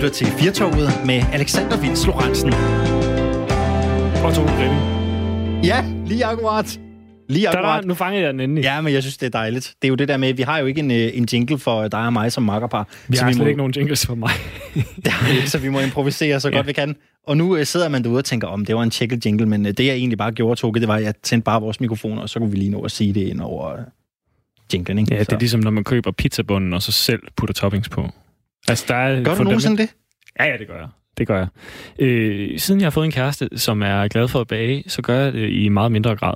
lytter til Firtoget med Alexander Vils Lorentzen. Og to Grimming. Ja, lige akkurat. Lige akkurat. Der, nu fangede jeg den endelig. Ja, men jeg synes, det er dejligt. Det er jo det der med, vi har jo ikke en, øh, en jingle for dig og mig som makkerpar. Vi så har vi slet må, ikke nogen jingles for mig. det har vi ikke, så vi må improvisere så ja. godt vi kan. Og nu øh, sidder man derude og tænker, om det var en tjekket jingle, men øh, det jeg egentlig bare gjorde, Toge, det var, at jeg tændte bare vores mikrofoner, og så kunne vi lige nå at sige det ind over øh, jinglen, ikke? Ja, det så. er ligesom, når man køber pizzabunden, og så selv putter toppings på. Altså, der er Gør du nogensinde det? Ja, ja, det gør jeg. Det gør jeg. Øh, siden jeg har fået en kæreste, som er glad for at bage, så gør jeg det i meget mindre grad.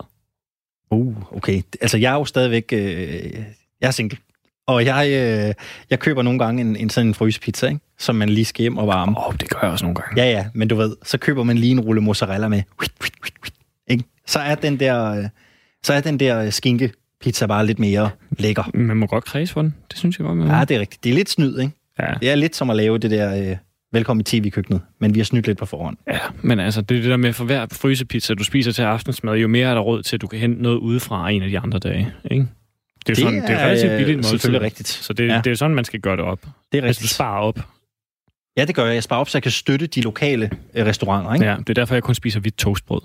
Uh, okay. Altså, jeg er jo stadigvæk... Øh, jeg er single. Og jeg, øh, jeg køber nogle gange en, en sådan en frysepizza, ikke? som man lige skal hjem og varme. Åh, oh, det gør jeg også nogle gange. Ja, ja, men du ved, så køber man lige en rulle mozzarella med. Ikke? Så er den der, øh, så er den der skinke pizza bare lidt mere lækker. Man må godt kredse for den. Det synes jeg godt, man. Ja, det er rigtigt. Det er lidt snyd, ikke? Ja. Det er lidt som at lave det der øh, velkommen i tv-køkkenet, men vi har snydt lidt på forhånd. Ja, men altså, det er det der med, for hver frysepizza, du spiser til aftensmad, jo mere er der råd til, at du kan hente noget udefra en af de andre dage, ikke? Det er, Det sådan, det er relativt er, billigt øh, måltid. selvfølgelig rigtigt. Så det, Ja. det er sådan, man skal gøre det op. Det er Altså, du rigtigt. sparer op. Ja, det gør jeg. Jeg sparer op, så jeg kan støtte de lokale øh, restauranter, ikke? Ja, det er derfor, jeg kun spiser hvidt toastbrød.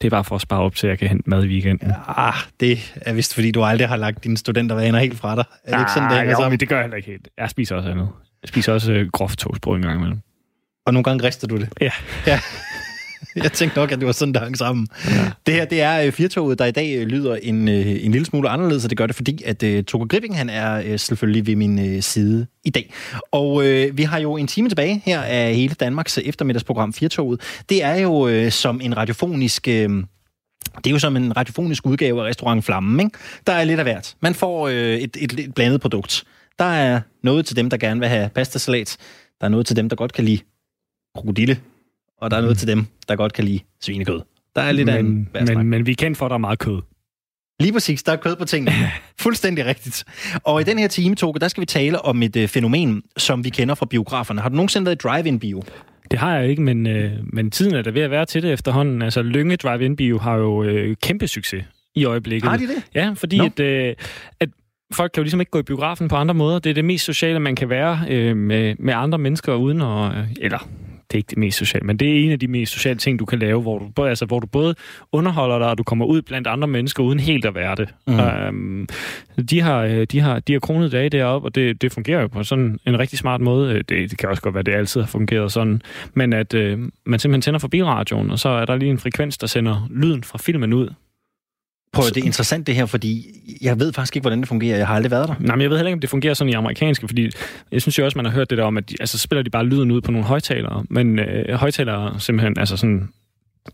Det er bare for at spare op til, at jeg kan hente mad i weekenden. Ah, det er vist, fordi du aldrig har lagt dine studentervaner helt fra dig. Er det ikke sådan, det hænger Ah, jo, sammen? men det gør jeg heller ikke helt. Jeg spiser også andet. Jeg spiser også øh, groft toastbrød en gang imellem. Og nogle gange rister du det. Ja. ja. Jeg tænkte nok, at det var sådan, der hang sammen. Ja. Det her, det er øh, Firtoget, der i dag øh, lyder en, øh, en lille smule anderledes, og det gør det, fordi at uh, Togo Gripping, han er uh, selvfølgelig ved min uh, side i dag. Og uh, vi har jo en time tilbage her af hele Danmarks øh, eftermiddagsprogram Firtoget. Det er jo uh, som en radiofonisk... Uh, det er jo som en radiofonisk udgave af Restaurant Flammen, ikke? Der er lidt af hvert. Man får øh, et, et, et blandet produkt. Der er noget til dem, der gerne vil have pastasalat. Der er noget til dem, der godt kan lide krokodille. Og der er noget til dem, der godt kan lide svinekød. Der er lidt af en men, men, men vi er kendt for, at der er meget kød. Lige præcis, der er kød på tingene. Fuldstændig rigtigt. Og i den her time, Toge, der skal vi tale om et øh, fænomen, som vi kender fra biograferne. Har du nogensinde været i drive-in-bio? Det har jeg ikke, men, øh, men tiden er der ved at være til det efterhånden. Altså, Lønge Drive-In Bio har jo øh, kæmpe succes i øjeblikket. Har de det? Ja, fordi Nå. at, øh, at folk kan jo ligesom ikke gå i biografen på andre måder. Det er det mest sociale, man kan være øh, med, med andre mennesker uden at... Øh, eller, det er ikke det mest sociale, men det er en af de mest sociale ting, du kan lave, hvor du, både- altså, hvor du både underholder dig, og du kommer ud blandt andre mennesker, uden helt at være det. Mm. Øhm, de, har, øh, de, har, de har kronet dage deroppe, og det, det fungerer jo på sådan en rigtig smart måde. Øh, Det, det kan også godt være, at det altid har fungeret sådan. Men at øh, man simpelthen tænder for bilradioen, og så er der lige en frekvens, der sender lyden fra filmen ud. Prøv, det er interessant det her, fordi jeg ved faktisk ikke, hvordan det fungerer. Jeg har aldrig været der. Nej, men jeg ved heller ikke, om det fungerer sådan i amerikanske, fordi jeg synes jo også, man har hørt det der om, at de, altså, så spiller de bare lyden ud på nogle højtalere, men øh, højtalere simpelthen, altså sådan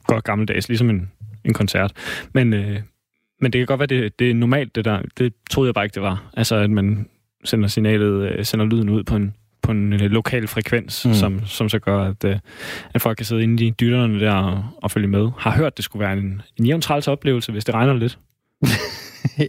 godt gammeldags, ligesom en, en koncert. Men, øh, men det kan godt være, det, det er normalt, det der. Det troede jeg bare ikke, det var. Altså, at man sender signalet, øh, sender lyden ud på en, på en øh, lokal frekvens, Mm. som, som så gør, at, øh, at folk kan sidde inde i dytterne der og, og følge med. Har hørt, det skulle være en, en jævn træls oplevelse, hvis det regner lidt.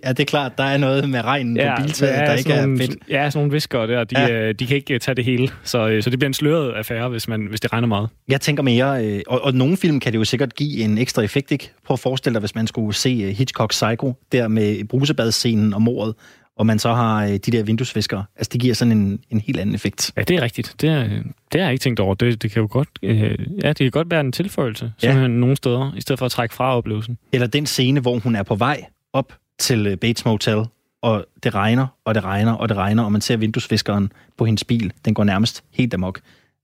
ja, det er klart, der er noget med regnen ja, på biltaget, der ikke er nogle, fedt. Ja, sådan nogle viskere der, de, Ja. ja. de kan ikke øh, tage det hele. Så, øh, så det bliver en sløret affære, hvis, man, hvis det regner meget. Jeg tænker mere, øh, og, og nogle film kan det jo sikkert give en ekstra effekt, ikke? Prøv at forestille dig, hvis man skulle se øh, Hitchcock Psycho, der med brusebadscenen og mordet, og man så har øh, de der vinduesviskere. Altså, det giver sådan en, en helt anden effekt. Ja, det er rigtigt. Det, er, det har jeg ikke tænkt over. Det, det kan jo godt, øh, ja, det kan godt være en tilføjelse, Ja. ja. nogle steder, i stedet for at trække fra oplevelsen. Eller den scene, hvor hun er på vej op til øh, Bates Motel, og det regner, og det regner, og det regner, og man ser vinduesviskeren på hendes bil. Den går nærmest helt amok.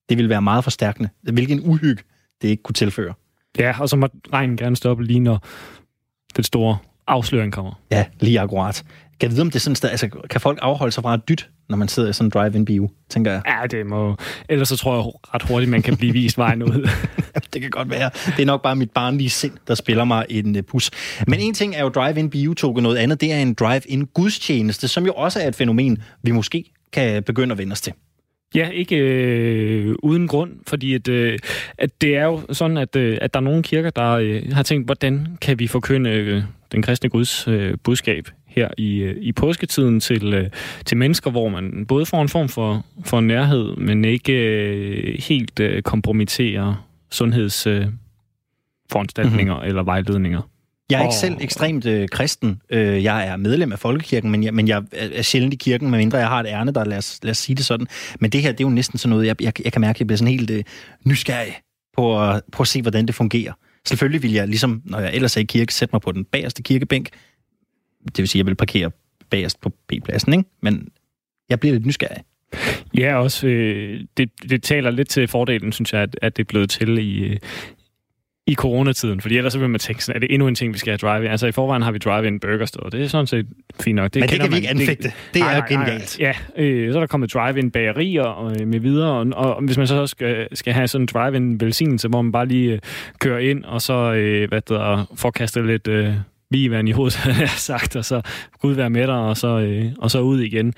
Det vil være meget forstærkende. Hvilken uhygge det ikke kunne tilføre. Ja, og så må regnen gerne stoppe lige, når den store afsløring kommer. Ja, lige akkurat. Kan vide, om det er sådan sted, altså, kan folk afholde sig fra at dytte, når man sidder i sådan en drive-in bio, tænker jeg. Ja, det må... Ellers så tror jeg ret hurtigt, man kan blive vist vejen ud. Det kan godt være. Det er nok bare mit barnlige sind, der spiller mig en uh, pus. Men en ting er jo drive-in bio noget andet det er en drive-in gudstjeneste, som jo også er et fænomen, vi måske kan begynde at vende os til. Ja, ikke øh, uden grund, fordi at, øh, at det er jo sådan, at, øh, at der er nogle kirker, der øh, har tænkt, hvordan kan vi forkynde øh, den kristne Guds øh, budskab her i, øh, i påsketiden til, øh, til mennesker, hvor man både får en form for, for nærhed, men ikke øh, helt kompromitterer sundheds... Øh, foranstaltninger mm-hmm. eller vejledninger. Jeg er ikke selv ekstremt øh, kristen. Øh, jeg er medlem af Folkekirken, men jeg, men jeg er sjældent i kirken, medmindre jeg har et ærne, der lad os, lad os sige det sådan. Men det her, det er jo næsten sådan noget, jeg, jeg, jeg kan mærke, at jeg bliver sådan helt øh, nysgerrig på at, på at se, hvordan det fungerer. Selvfølgelig vil jeg, ligesom når jeg ellers er i kirke, sætte mig på den bagerste kirkebænk. Det vil sige, at jeg vil parkere bagerst på P-pladsen, ikke? Men jeg bliver lidt nysgerrig. Ja, også øh, det, det taler lidt til fordelen, synes jeg, at, at det er blevet til i, øh, i coronatiden, fordi ellers så vil man tænke sådan, er det endnu en ting, vi skal have drive Altså i forvejen har vi drive-in burgerstore, det er sådan set fint nok. Det Men det kan vi ikke anfægte. Det, det er jo genialt. Ja, øh, så er der kommet drive-in bagerier og, øh, med videre, og, og hvis man så skal, skal have sådan en drive-in velsignelse, hvor man bare lige øh, kører ind, og så øh, hvad der, får kastet lidt øh, vigevand i hovedet, sagt, og så Gud være med dig, og så, øh, og så ud igen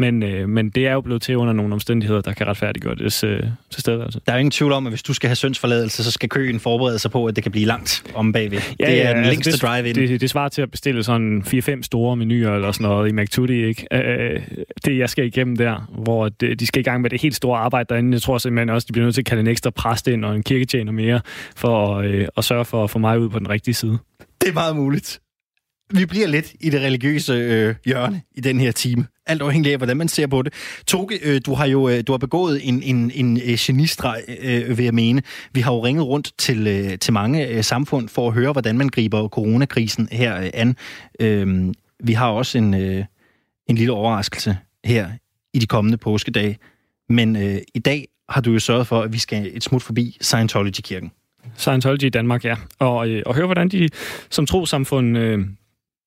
men, øh, men det er jo blevet til under nogle omstændigheder, der kan retfærdiggøre det øh. Altså. Der er jo ingen tvivl om, at hvis du skal have sønsforladelse, så skal køen forberede sig på, at det kan blive langt om bagved. Ja, det er ja, den altså længste det, drive-in. Det, det svarer til at bestille sådan 4-5 store menuer eller sådan noget i McTutti, ikke? Øh, det, jeg skal igennem der, hvor det, de skal i gang med det helt store arbejde derinde. Jeg tror simpelthen også, de bliver nødt til at kalde en ekstra præst ind og en kirketjener mere, for øh, at sørge for at få mig ud på den rigtige side. Det er meget muligt. Vi bliver lidt i det religiøse øh, hjørne i den her time. Alt afhængig af, hvordan man ser på det. Toge, øh, du har jo øh, du har begået en, en, en øh, genistreg, øh, vil jeg mene. Vi har jo ringet rundt til, øh, til mange øh, samfund for at høre, hvordan man griber coronakrisen her øh, an. Øh, vi har også en, øh, en lille overraskelse her i de kommende påskedage. Men øh, i dag har du jo sørget for, at vi skal et smut forbi Scientology-kirken. Scientology i Danmark, ja. Og, øh, og høre, hvordan de som trosamfund øh,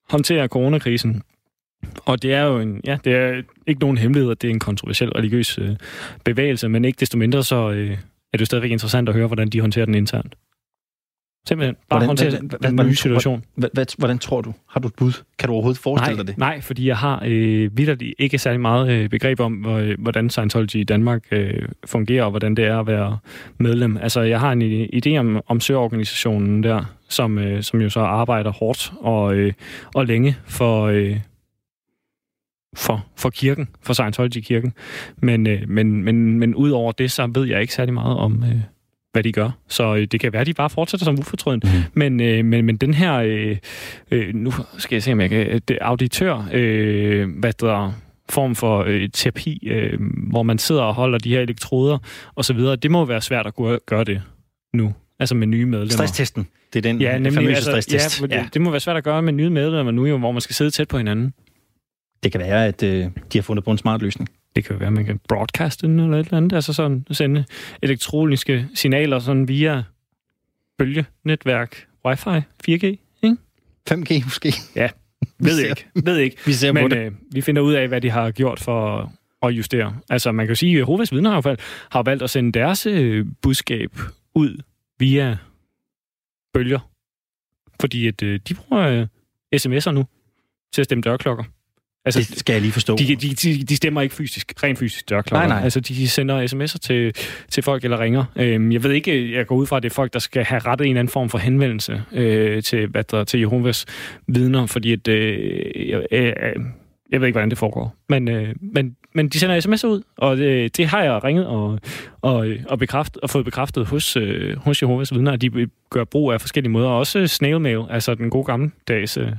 håndterer coronakrisen. Og det er jo en, ja, det er ikke nogen hemmelighed, at det er en kontroversiel religiøs øh, bevægelse, men ikke desto mindre så øh, er det jo stadigvæk interessant at høre, hvordan de håndterer den internt. Simpelthen. Bare hvordan, håndtere den, den nye situation. Hvordan, hvordan, hvordan tror du? Har du et bud? Kan du overhovedet forestille nej, dig det? Nej, fordi jeg har øh, vidderligt ikke særlig meget øh, begreb om, øh, hvordan Scientology i Danmark øh, fungerer, og hvordan det er at være medlem. Altså, jeg har en idé om, om søorganisationen der, som, øh, som jo så arbejder hårdt og, øh, og længe for... Øh, for, for kirken, for Scientology-kirken. Men, øh, men, men, men ud over det, så ved jeg ikke særlig meget om, øh, hvad de gør. Så øh, det kan være, at de bare fortsætter som ufortrøden. Mm. Men, øh, men, men den her, øh, øh, nu skal jeg se, om jeg kan, det auditør, øh, hvad der form for øh, terapi, øh, hvor man sidder og holder de her elektroder og så videre, det må være svært at gøre det nu. Altså med nye medlemmer. Stresstesten. Det er den ja, nemlig, famøse altså, stresstest. Ja, det, det må være svært at gøre med nye medlemmer nu, jo, hvor man skal sidde tæt på hinanden. Det kan være, at øh, de har fundet på en smart løsning. Det kan jo være, at man kan broadcaste den eller et eller andet. Altså sådan sende elektroniske signaler sådan via bølgenetværk, wifi, 4G, ikke? 5G måske. Ja, ved ikke. Ved ikke. vi ser Men på det. øh, vi finder ud af, hvad de har gjort for at justere. Altså man kan jo sige, at Jehovas vidner har, valgt, har valgt at sende deres øh, budskab ud via bølger. Fordi at, øh, de bruger øh, sms'er nu til at stemme dørklokker. Altså, det skal jeg lige forstå. De, de, de, de stemmer ikke fysisk, rent fysisk dørklokker. Nej, nej. Altså, de sender sms'er til, til folk eller ringer. Øhm, jeg ved ikke, jeg går ud fra, at det er folk, der skal have rettet en eller anden form for henvendelse øh, til, hvad der, til Jehovas vidner, fordi at, øh, jeg, øh, jeg ved ikke, hvordan det foregår. Men, øh, men, men de sender sms'er ud, og det, det har jeg ringet og, og, og, bekræft, og fået bekræftet hos, øh, hos Jehovas vidner, at de gør brug af forskellige måder. Også snail mail, altså den gode gamle dags øh,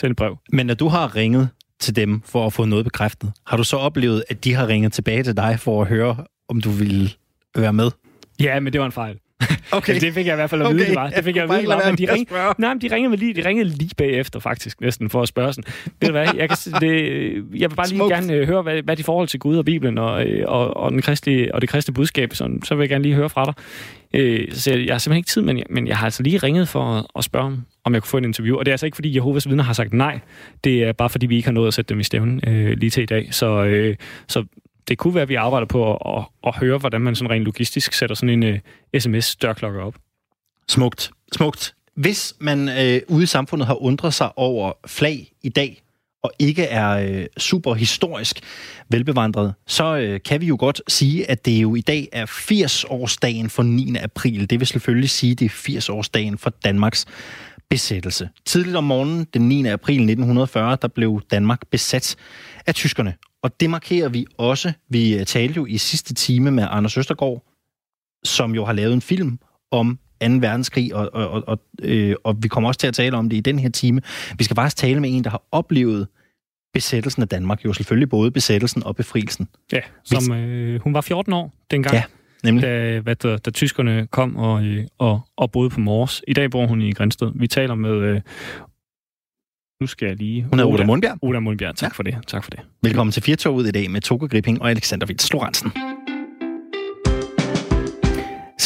sende brev. Men når du har ringet til dem for at få noget bekræftet. Har du så oplevet, at de har ringet tilbage til dig for at høre, om du ville være med? Ja, men det var en fejl. Okay. det fik jeg i hvert fald at vide, okay. det var. Det fik jeg, jeg at vide, var. Men de, ring, nej, men de ringede lige, de ringede lige bagefter, faktisk, næsten, for at spørge sådan. Ved du hvad, jeg, kan, det, jeg vil bare lige Smukt. gerne uh, høre, hvad, hvad de forhold til Gud og Bibelen og, øh, og, og, den kristlige, og det kristne budskab, sådan, så vil jeg gerne lige høre fra dig. Uh, så jeg, jeg har simpelthen ikke tid, men jeg, men jeg har altså lige ringet for at, at spørge, om jeg kunne få en interview. Og det er altså ikke, fordi Jehovas vidner har sagt nej. Det er bare, fordi vi ikke har nået at sætte dem i stævnen uh, lige til i dag. Så, uh, så det kunne være, at vi arbejder på at, at, at høre, hvordan man sådan rent logistisk sætter sådan en øh, uh, sms-dørklokke op. Smukt. Smukt. Hvis man øh, ude i samfundet har undret sig over flag i dag, og ikke er øh, super historisk velbevandret, så øh, kan vi jo godt sige, at det jo i dag er 80-årsdagen for 9. april. Det vil selvfølgelig sige, at det er 80-årsdagen for Danmarks besættelse. Tidligt om morgenen, den 9. april 1940, der blev Danmark besat af tyskerne. Og det markerer vi også. Vi talte jo i sidste time med Anders Østergaard, som jo har lavet en film om 2. verdenskrig, og, og, og, øh, og vi kommer også til at tale om det i den her time. Vi skal faktisk tale med en, der har oplevet besættelsen af Danmark, jo selvfølgelig både besættelsen og befrielsen. Ja, som øh, hun var 14 år dengang. Ja, nemlig. Da, hvad der, da tyskerne kom og, øh, og, og boede på Mors. I dag bor hun i Grænsted. Vi taler med... Øh, nu skal jeg lige... Hun er Oda Mundbjerg. Oda Mundbjerg, tak ja. for det. Tak for det. Velkommen til Firtoget i dag med Togo Gripping og Alexander Vils Lorentzen.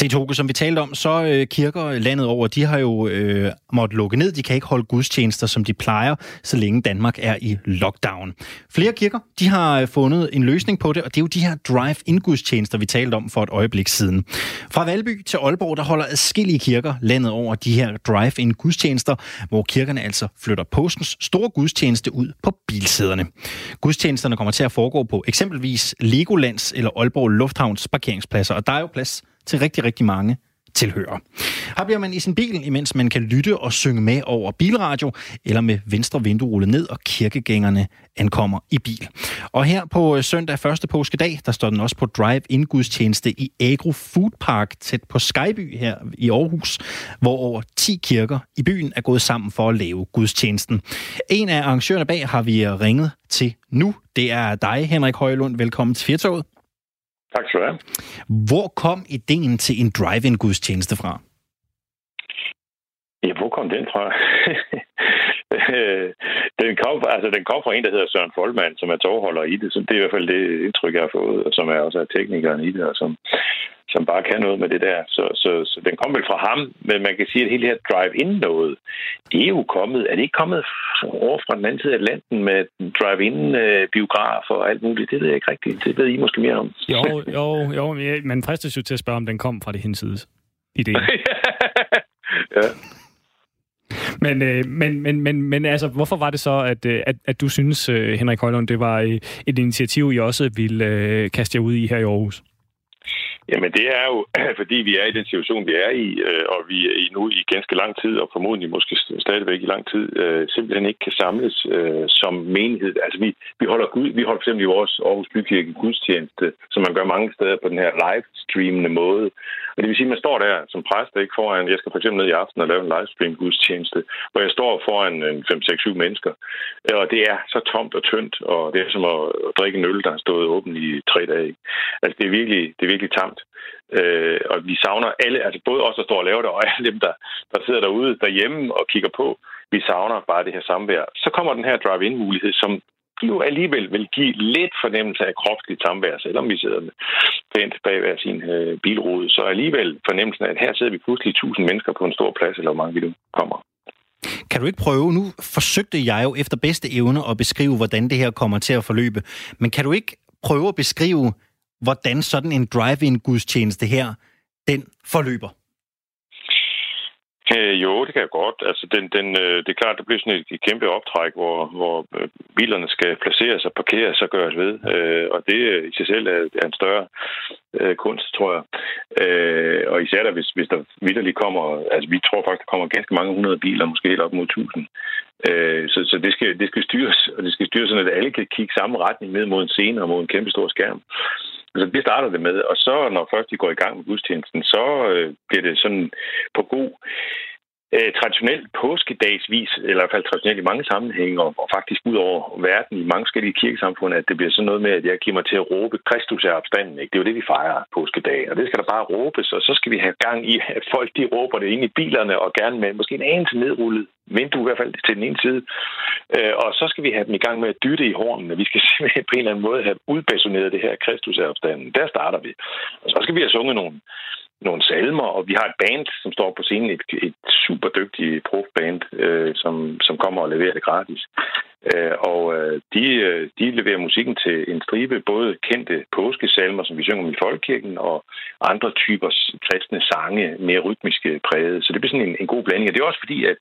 Se, Toge, som vi talte om, så øh, kirker landet over, de har jo øh, måttet lukke ned. De kan ikke holde gudstjenester, som de plejer, så længe Danmark er i lockdown. Flere kirker, de har øh, fundet en løsning på det, og det er jo de her drive-in-gudstjenester, vi talte om for et øjeblik siden. Fra Valby til Aalborg, der holder adskillige kirker landet over de her drive-in-gudstjenester, hvor kirkerne altså flytter påskens store gudstjeneste ud på bilsæderne. Gudstjenesterne kommer til at foregå på eksempelvis Legolands eller Aalborg Lufthavns parkeringspladser, og der er jo plads til rigtig, rigtig mange tilhører. Her bliver man i sin bil, imens man kan lytte og synge med over bilradio, eller med venstre vindue rullet ned, og kirkegængerne ankommer i bil. Og her på øh, søndag første påskedag, der står den også på drive-in gudstjeneste i Agro Food Park, tæt på Skyby her i Aarhus, hvor over 10 kirker i byen er gået sammen for at lave gudstjenesten. En af arrangørerne bag har vi ringet til nu. Det er dig, Henrik Højlund. Velkommen til Fjertoget. Tak skal du have. Hvor kom ideen til en drive-in gudstjeneste fra? Ja, hvor kom den fra? den, kom, altså, den kom fra en, der hedder Søren Folman, som er togholder i det. Så det er i hvert fald det indtryk, jeg har fået, og som er også er teknikeren i det, og som, som bare kan noget med det der. Så, så, så den kom vel fra ham, men man kan sige, at hele det her drive-in noget, det er jo kommet, er det ikke kommet over fra den anden side af Atlanten med drive-in øh, biograf og alt muligt? Det ved jeg ikke rigtigt. Det ved I måske mere om. Jo, jo, jo, men fristes jo til at spørge, om den kom fra det hensides idé. ja. Men, øh, men, men, men, men altså, hvorfor var det så, at, øh, at, at du synes, Henrik Højlund, det var et initiativ, I også ville øh, kaste jer ud i her i Aarhus? Jamen det er jo, fordi vi er i den situation, vi er i, øh, og vi er i nu i ganske lang tid, og formodentlig måske stadigvæk i lang tid, øh, simpelthen ikke kan samles øh, som menighed. Altså vi, vi holder Gud, vi holder for eksempel i vores Aarhus Bykirke gudstjeneste, som man gør mange steder på den her livestreamende måde. Og det vil sige, at man står der som præst, ikke foran, jeg skal for eksempel ned i aften og lave en livestream gudstjeneste, hvor jeg står foran 5-6-7 mennesker, og det er så tomt og tyndt, og det er som at drikke en øl, der har stået åben i tre dage. Altså det er virkelig, det er virkelig tamt. Øh, og vi savner alle, altså både os, der står og laver det, og alle dem, der, der sidder derude derhjemme og kigger på. Vi savner bare det her samvær. Så kommer den her drive-in-mulighed, som jo alligevel vil give lidt fornemmelse af kropsligt samvær, selvom vi sidder pænt bag hver sin øh, bilrude. Så alligevel fornemmelsen af, at her sidder vi pludselig tusind mennesker på en stor plads, eller hvor mange vi nu kommer. Kan du ikke prøve, nu forsøgte jeg jo efter bedste evne at beskrive, hvordan det her kommer til at forløbe, men kan du ikke prøve at beskrive, hvordan sådan en drive-in gudstjeneste her, den forløber? Øh, jo, det kan jeg godt. Altså, den, den, øh, det er klart, det bliver sådan et, et kæmpe optræk, hvor, hvor øh, bilerne skal placeres og parkeres og gøres ved. Øh, og det øh, i sig selv er, er en større øh, kunst, tror jeg. Øh, og især der, hvis, hvis der vidderligt kommer... Altså, vi tror faktisk, der kommer ganske mange hundrede biler, måske helt op mod tusind. Øh, så så det, skal, det skal styres, og det skal styres sådan, at alle kan kigge samme retning ned mod en scene og mod en kæmpe stor skærm. Altså, det starter det med, og så når først de går i gang med gudstjenesten, så øh, bliver det sådan på god øh, traditionelt påskedagsvis, eller i hvert fald traditionelt i mange sammenhænge, og, og faktisk ud over verden i mange forskellige kirkesamfund, at det bliver sådan noget med, at jeg giver mig til at råbe, Kristus er opstanden. Ikke? Det er jo det, vi fejrer påskedag, og det skal der bare råbes, og så skal vi have gang i, at folk de råber det ind i bilerne, og gerne med måske en anelse nedrullet vindue i hvert fald til den ene side. Øh, og så skal vi have dem i gang med at dytte i hornene. Vi skal simpelthen på en eller anden måde have udbasoneret det her Kristus er opstanden. Der starter vi. Og så skal vi have sunget nogle nogle salmer, og vi har et band, som står på scenen, et, et super dygtigt profband, øh, som, som kommer og leverer det gratis. Øh, og øh, de, øh, de leverer musikken til en stribe, både kendte påskesalmer, som vi synger i folkekirken, og andre typer kristne sange, mere rytmiske præget. Så det bliver sådan en, en god blanding. Og det er også fordi, at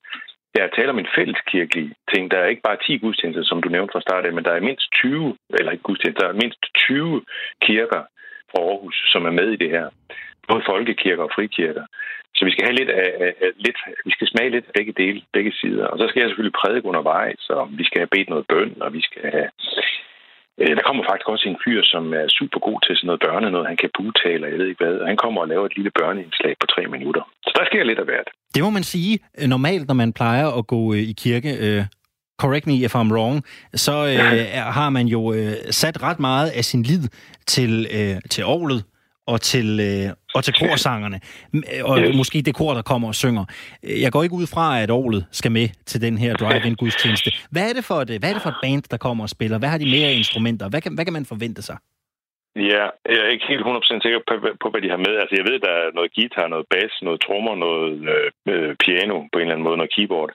der taler om en fælleskirkelig ting. Der er ikke bare 10 gudstjenester, som du nævnte fra starten, men der er mindst 20, eller ikke gudstjenester, der er mindst 20 kirker fra Aarhus, som er med i det her både folkekirker og frikirker. Så vi skal have lidt af, af, lidt, vi skal smage lidt af begge dele, begge sider. Og så skal jeg selvfølgelig prædike undervejs, så vi skal have bedt noget bøn, og vi skal have Øh, der kommer faktisk også en fyr, som er super god til sådan noget børne, noget han kan butale, jeg ved ikke hvad. Og han kommer og laver et lille børneindslag på tre minutter. Så der sker lidt af hvert. Det må man sige. Normalt, når man plejer at gå øh, i kirke, øh, correct me if I'm wrong, så øh, har man jo øh, sat ret meget af sin lid til, øh, til Aarhuset og til, øh, og til korsangerne. Og yes. måske det kor, der kommer og synger. Jeg går ikke ud fra, at Aarhuset skal med til den her drive-in gudstjeneste. Hvad er, det for et, hvad er det for et band, der kommer og spiller? Hvad har de mere instrumenter? Hvad kan, hvad kan man forvente sig? Ja, jeg er ikke helt 100% sikker på, på, hvad de har med. Altså, jeg ved, der er noget guitar, noget bass, noget trommer, noget øh, øh, piano på en eller anden måde, noget keyboard.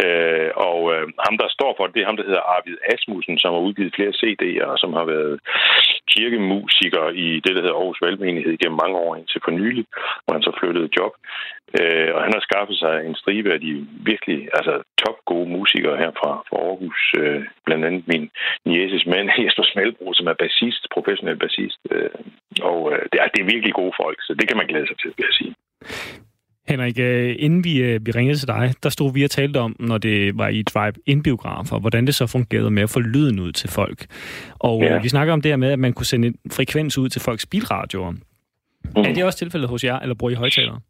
Øh, og øh, ham, der står for det, det er ham, der hedder Arvid Asmussen, som har udgivet flere CD'er, og som har været kirkemusiker i det, der hedder Aarhus Valgmenighed gennem mange år indtil for nylig, hvor han så flyttede job. Øh, og han har skaffet sig en stribe af de virkelig altså, top gode musikere her fra, fra Aarhus. Øh, blandt andet min Jesus mand, Jesper Smalbro, som er bassist, professionel bassist. Øh, og øh, det, er, det er virkelig gode folk, så det kan man glæde sig til, vil jeg sige. Henrik, øh, inden vi, øh, vi ringede til dig, der stod vi og talte om, når det var i drive-in-biografer, hvordan det så fungerede med at få lyden ud til folk. Og ja. vi snakker om det her med, at man kunne sende en frekvens ud til folks bilradioer. Mm. Er det også tilfældet hos jer, eller bruger I højtalere?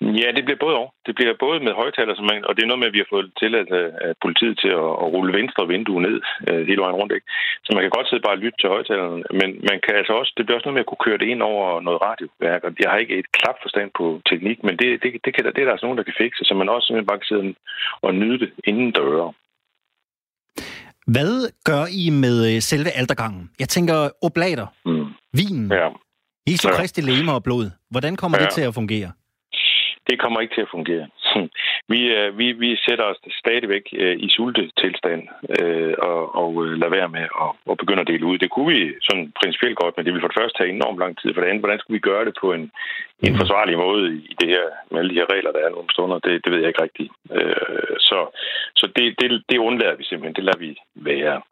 Ja, det bliver både og. Det bliver både med højtaler, som man, og det er noget med, at vi har fået tilladt af politiet til at, at rulle venstre vindue ned øh, hele vejen rundt. Ikke? Så man kan godt sidde bare og lytte til højtalerne, men man kan altså også, det bliver også noget med at kunne køre det ind over noget radioværk. Og jeg har ikke et klap forstand på teknik, men det, det, det, kan, det er der altså nogen, der kan fikse, så man også simpelthen bare kan sidde og nyde det inden døre. Hvad gør I med øh, selve aldergangen? Jeg tænker oblater, mm. vin, ja. Jesu Kristi ja. og blod. Hvordan kommer ja. det til at fungere? Det kommer ikke til at fungere. vi, øh, vi, vi sætter os stadigvæk øh, i sultetilstand øh, og, og lader være med at, at begynde at dele ud. Det kunne vi sådan principielt godt, men det vil for det første tage enormt lang tid. For det andet, hvordan skulle vi gøre det på en, en mhm. forsvarlig måde i det her, med alle de her regler, der er nogle stunder? Det, det ved jeg ikke rigtigt. Så, så det, det, det undlader vi simpelthen. Det lader vi være.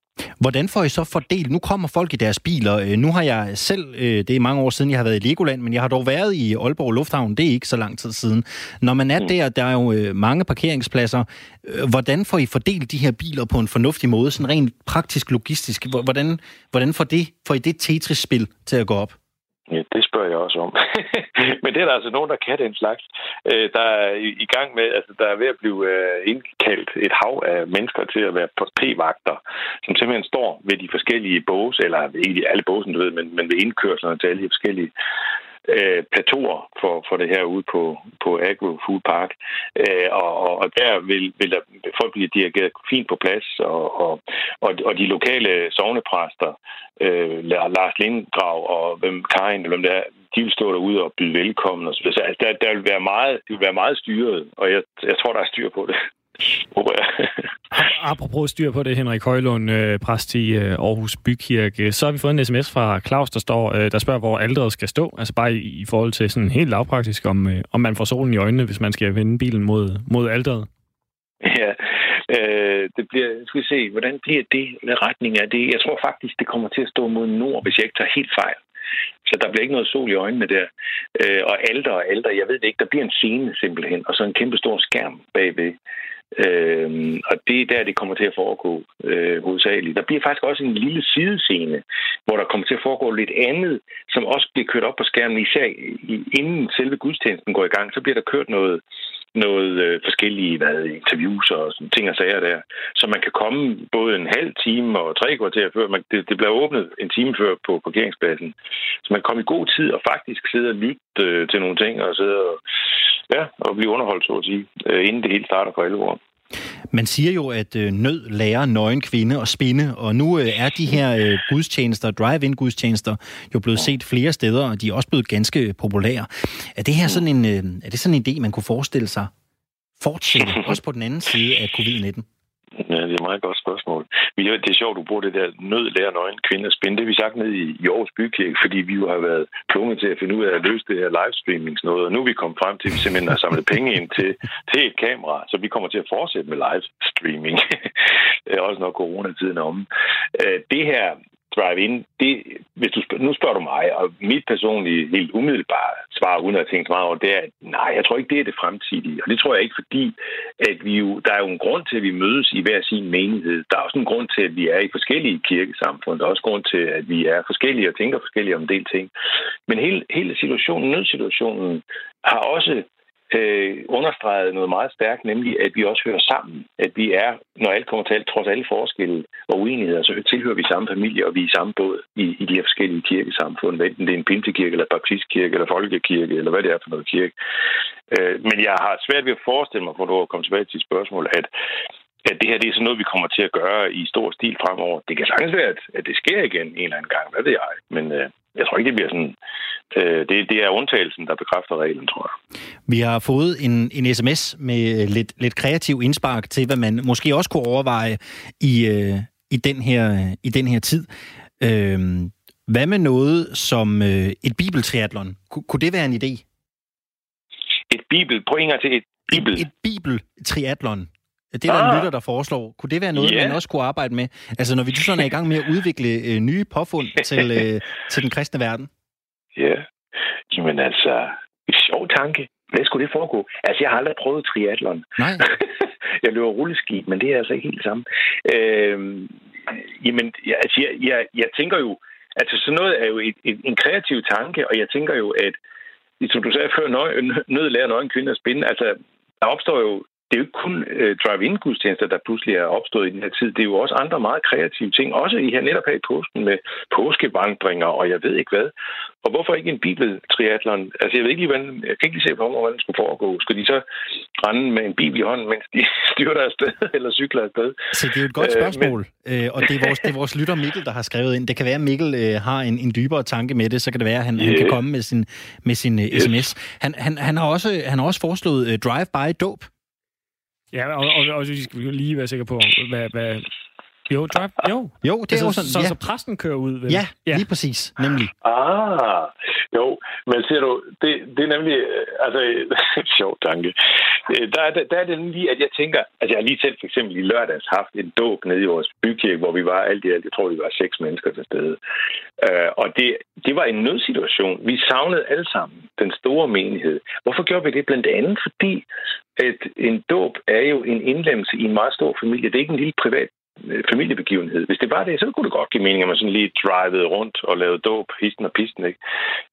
Hvordan får I så fordelt? Nu kommer folk i deres biler. Øh, nu har jeg selv, øh, det er mange år siden, jeg har været i Legoland, men jeg har dog været i Aalborg Lufthavn. Det er ikke så lang tid siden. Når man er mm. der, der er jo øh, mange parkeringspladser. Hvordan får I fordelt de her biler på en fornuftig måde, sådan rent praktisk logistisk? Hvordan, hvordan får, det, får I det Tetris-spil til at gå op? Ja, det spørger jeg også om. Men det er der altså nogen, der kan den slags. Øh, der er i gang med, altså der er ved at blive øh, indkaldt et hav af mennesker til at være p-vagter, som simpelthen står ved de forskellige bås, eller ikke alle båsen, du ved, men, men ved indkørslerne til alle de forskellige øh, plateauer for, for det her ude på, på Agro Food Park. Øh, og, og der vil, vil der, folk blive dirigeret fint på plads, og, og, og, og de lokale sovnepræster, øh, Lars Lindgrav og hvem Karin, eller hvem det er, de vil stå derude og byde velkommen. Og så, altså, der, der, vil være meget, det vil være meget styret, og jeg, jeg tror, der er styr på det. Apropos styr på det, Henrik Højlund, øh, præst i øh, Aarhus Bykirke, så har vi fået en sms fra Claus, der, står, øh, der spørger, hvor alderet skal stå. Altså bare i, i forhold til sådan helt lavpraktisk, om, om man får solen i øjnene, hvis man skal vende bilen mod, mod alderet. Ja, øh, det bliver, skal vi se, hvordan bliver det med retning af det? Jeg tror faktisk, det kommer til at stå mod nord, hvis jeg ikke tager helt fejl. Så der bliver ikke noget sol i øjnene der. Øh, og alder og alder, jeg ved det ikke, der bliver en scene simpelthen, og så en kæmpe stor skærm bagved. Øhm, og det er der, det kommer til at foregå øh, hovedsageligt. Der bliver faktisk også en lille sidescene, hvor der kommer til at foregå lidt andet, som også bliver kørt op på skærmen, især inden selve gudstjenesten går i gang. Så bliver der kørt noget, noget øh, forskellige hvad, interviews og sådan, ting og sager der. Så man kan komme både en halv time og tre kvarter før. Man, det, det bliver åbnet en time før på parkeringspladsen. Så man kan komme i god tid og faktisk sidde og lytte øh, til nogle ting og sidde og, ja, og blive underholdt, så at sige, øh, inden det hele starter for alvor. Man siger jo, at øh, nød lærer nøgen kvinde at spinde, og nu øh, er de her øh, gudstjenester, drive-in gudstjenester, jo blevet set flere steder, og de er også blevet ganske populære. Er det her sådan en, øh, er det sådan en idé, man kunne forestille sig fortsætte, også på den anden side af covid-19? Ja, det er et meget godt spørgsmål. Det er sjovt, du bruger det der nød, lærer nøgen, kvinder spænde. Det vi sagt ned i, i Aarhus Bykirke, fordi vi jo har været plunget til at finde ud af at løse det her livestreaming noget. Og nu er vi kommet frem til, at vi simpelthen har samlet penge ind til, til et kamera, så vi kommer til at fortsætte med livestreaming. Også når coronatiden er om. Øh, det her drive-in, det, hvis du spørger, nu spørger du mig, og mit personlige helt umiddelbare svar, uden at have tænkt meget over, det er, at nej, jeg tror ikke, det er det fremtidige. Og det tror jeg ikke, fordi at vi jo, der er jo en grund til, at vi mødes i hver sin menighed. Der er også en grund til, at vi er i forskellige kirkesamfund. Der er også grund til, at vi er forskellige og tænker forskellige om en del ting. Men hele, hele situationen, nødsituationen, har også øh, understreget noget meget stærkt, nemlig at vi også hører sammen. At vi er, når alt kommer til alt, trods alle forskelle og uenigheder, så tilhører vi samme familie, og vi er i samme båd i, i de her forskellige kirkesamfund, enten det er en pintekirke, eller baptistkirke, eller folkekirke, eller hvad det er for noget kirke. Øh, men jeg har svært ved at forestille mig, for du komme tilbage til spørgsmål, at at det her det er sådan noget, vi kommer til at gøre i stor stil fremover. Det kan sagtens være, at, det sker igen en eller anden gang, hvad ved jeg. Men øh, jeg tror ikke, det bliver sådan... Øh, det, det er undtagelsen, der bekræfter reglen, tror jeg. Vi har fået en, en sms med lidt, lidt kreativ indspark til, hvad man måske også kunne overveje i, øh, i, den, her, i den her tid. Øh, hvad med noget som øh, et bibeltriatlon? Kun, kunne det være en idé? Et bibel... Prøv en gang til et bibel... Et, et bibeltriatlon. Det er der ah. en lytter, der foreslår. Kunne det være noget, yeah. man også kunne arbejde med? Altså, når vi sådan er i gang med at udvikle øh, nye påfund til, øh, til den kristne verden? Ja, yeah. jamen altså, en sjov tanke. Hvad skulle det foregå? Altså, jeg har aldrig prøvet triathlon. Nej. jeg løber rulleski, men det er altså ikke helt samme. Øh, jamen, jeg, altså, jeg, jeg, jeg tænker jo, altså sådan noget er jo et, et, en kreativ tanke, og jeg tænker jo, at som du sagde før, nød lærer nøgen kvinde at spinde. Altså, der opstår jo det er jo ikke kun uh, drive-in-gudstjenester, der pludselig er opstået i den her tid. Det er jo også andre meget kreative ting. Også i her netop her i påsken med påskevandringer og jeg ved ikke hvad. Og hvorfor ikke en bibeltriatlon? Altså, jeg ved ikke lige, hvordan, jeg kan ikke lige se på, hvordan det skulle foregå. Skal de så rende med en bibel i hånden, mens de styrter afsted eller cykler afsted? Så det er jo et godt øh, spørgsmål, uh, men... og det er, vores, det er vores lytter Mikkel, der har skrevet ind. Det kan være, at Mikkel uh, har en, en dybere tanke med det, så kan det være, at han, yeah. han kan komme med sin, med sin uh, yes. sms. Han, han, han, har også, han har også foreslået uh, drive-by-dåb. Ja, og, og, og vi skal lige være sikre på, hvad, hvad, jo, drop. Jo. Jo, det altså, er jo sådan, så, ja. så præsten kører ud, vel? Ja, ja, lige præcis, nemlig. Ah, jo, men ser du, det, det er nemlig, altså, sjov tanke. Øh, der er, der er det lige, at jeg tænker, altså jeg har lige selv for eksempel i lørdags haft en dåb nede i vores bykirke, hvor vi var alt i alt, jeg tror, vi var seks mennesker til stede. Uh, og det, det var en nødsituation. Vi savnede alle sammen den store menighed. Hvorfor gjorde vi det? Blandt andet fordi, at en dåb er jo en indlemmelse i en meget stor familie. Det er ikke en lille privat øh, familiebegivenhed. Hvis det var det, så kunne det godt give mening, at man sådan lige drivede rundt og lavede dåb, histen og pisten. Ikke?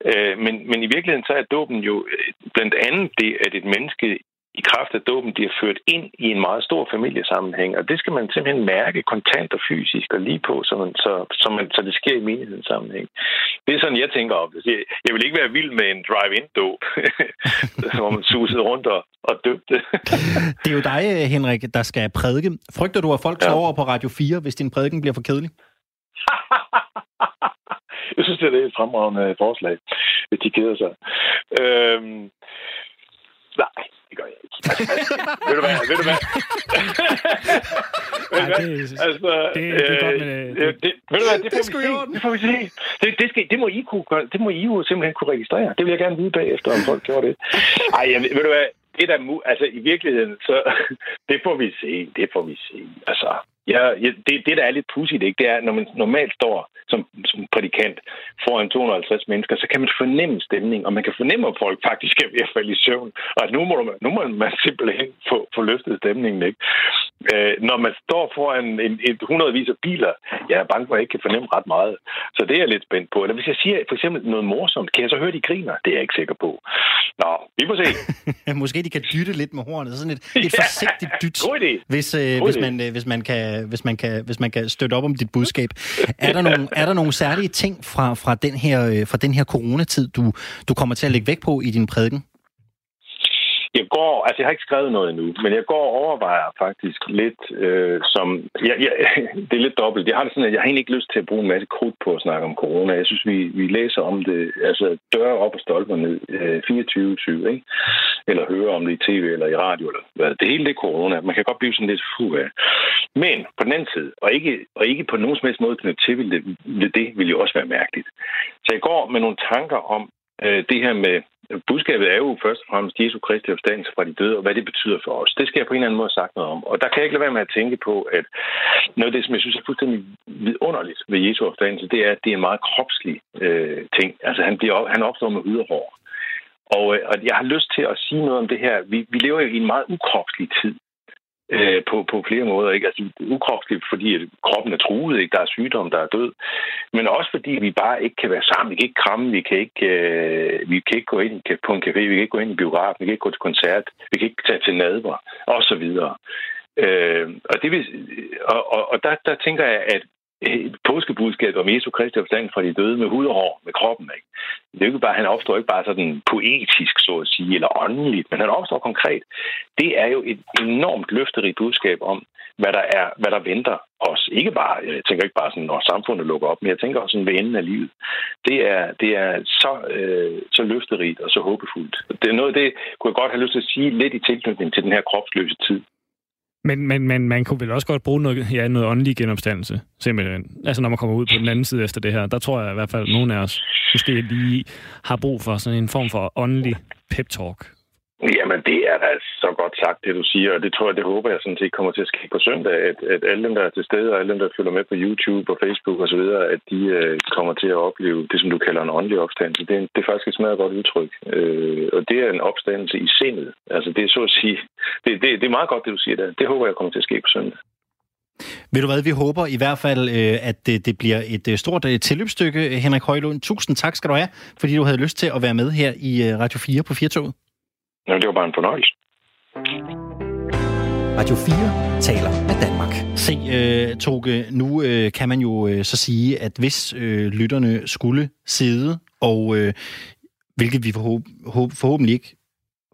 Øh, men, men i virkeligheden så er dåben jo øh, blandt andet det, at et menneske i kraft af dåben bliver ført ind i en meget stor familiesammenhæng, og det skal man simpelthen mærke kontant og fysisk og lige på, så, man, så, så, man, så det sker i menighedens sammenhæng. Det er sådan, jeg tænker om det. Jeg vil ikke være vild med en drive-in-dåb, hvor man susede rundt og, og døbte. det er jo dig, Henrik, der skal prædike. Frygter du, at folk slår ja. over på Radio 4, hvis din prædiken bliver for kedelig? jeg synes, det er et fremragende forslag, hvis de keder sig. Øhm, nej, det gør jeg ikke. ved du hvad? Ved du hvad? Det, altså, det, det, er godt, men... Øh, det, det, ved du hvad? Det, får det, vi se. det får vi se. Det, det, skal, det, må I kunne, det må I jo simpelthen kunne registrere. Det vil jeg gerne vide bagefter, om folk gjorde det. Ej, jeg, ved du hvad? Det der, altså i virkeligheden, så det får vi se. Det får vi se. Altså, Ja, ja det, det, der er lidt pudsigt, ikke, det er, når man normalt står som, som prædikant foran 250 mennesker, så kan man fornemme stemning, og man kan fornemme, at folk faktisk er ved at falde i søvn, og at nu må, man, nu må man simpelthen få, få løftet stemningen. Ikke? Øh, når man står foran en, en hundredvis af biler, jeg er bange for, at jeg ikke kan fornemme ret meget. Så det er jeg lidt spændt på. Eller hvis jeg siger for eksempel noget morsomt, kan jeg så høre, de griner? Det er jeg ikke sikker på. Nå, vi får se. Måske de kan dytte lidt med hornet. Sådan et, et ja, forsigtigt dyt. God idé. Hvis, øh, god hvis. Man, øh, hvis, man kan, hvis, man kan, hvis man kan støtte op om dit budskab. Er der nogle, er der nogle særlige ting fra, fra, den her, øh, fra den her coronatid, du, du kommer til at lægge væk på i din prædiken? Jeg går, altså jeg har ikke skrevet noget endnu, men jeg går og overvejer faktisk lidt øh, som, jeg, jeg, det er lidt dobbelt. Jeg har det sådan, at jeg har egentlig ikke lyst til at bruge en masse krudt på at snakke om corona. Jeg synes, vi, vi læser om det, altså døre op og stolper ned øh, 24-7, ikke? Eller hører om det i tv eller i radio, eller hvad. Det hele det er corona. Man kan godt blive sådan lidt fu af. Men på den anden side, og ikke, og ikke på nogen som helst måde knytte til vil det, vil det, vil jo også være mærkeligt. Så jeg går med nogle tanker om Øh, det her med budskabet er jo først og fremmest Jesu Kristi opstandelse fra de døde, og hvad det betyder for os. Det skal jeg på en eller anden måde have sagt noget om. Og der kan jeg ikke lade være med at tænke på, at noget af det, som jeg synes er fuldstændig vidunderligt ved Jesu opstandelse, det er, at det er en meget kropslig øh, ting. Altså han, bliver, han opstår med yderhår. og. Og, øh, og jeg har lyst til at sige noget om det her. Vi, vi lever jo i en meget ukropslig tid øh, på, på flere måder. Ikke? Altså, ukropsligt, fordi kroppen er truet, ikke? der er sygdom, der er død. Men også fordi vi bare ikke kan være sammen. Vi kan ikke kramme, vi kan ikke, øh, vi kan ikke gå ind på en café, vi kan ikke gå ind i biografen, vi kan ikke gå til koncert, vi kan ikke tage til nadver, og så videre. Øh, og det vil, og, og, og der, der tænker jeg, at påskebudskabet om Jesu Kristi opstand fra de døde med hud og hår, med kroppen. Ikke? Det er jo ikke bare, han opstår ikke bare sådan poetisk, så at sige, eller åndeligt, men han opstår konkret. Det er jo et enormt løfterigt budskab om, hvad der er, hvad der venter os. Ikke bare, jeg tænker ikke bare sådan, når samfundet lukker op, men jeg tænker også sådan ved enden af livet. Det er, det er så, øh, så løfterigt og så håbefuldt. Det er noget, det kunne jeg godt have lyst til at sige lidt i tilknytning til den her kropsløse tid. Men, men, men man kunne vel også godt bruge noget, ja, noget åndelig genopstandelse, simpelthen. Altså når man kommer ud på den anden side efter det her. Der tror jeg i hvert fald, at nogen af os måske lige har brug for sådan en form for åndelig pep-talk. Jamen, det er da så godt sagt, det du siger, og det tror jeg, det håber jeg sådan set kommer til at ske på søndag, at, at alle dem, der er til stede, og alle dem, der følger med på YouTube og Facebook osv., at de øh, kommer til at opleve det, som du kalder en åndelig opstandelse. Det er, det er faktisk et smadret godt udtryk, øh, og det er en opstandelse i sindet. Altså, det er så at sige, det, det, det er meget godt, det du siger der. Det håber jeg kommer til at ske på søndag. Ved du hvad, vi håber i hvert fald, øh, at det, det bliver et øh, stort øh, tilløbsstykke, Henrik Højlund. Tusind tak skal du have, fordi du havde lyst til at være med her i Radio 4 på Firtoget. Ja, det var bare en fornøjelse. Radio 4 taler med Danmark. Se, øh, Toge, nu øh, kan man jo øh, så sige, at hvis øh, lytterne skulle sidde, og øh, hvilket vi forhåb- forhåbentlig ikke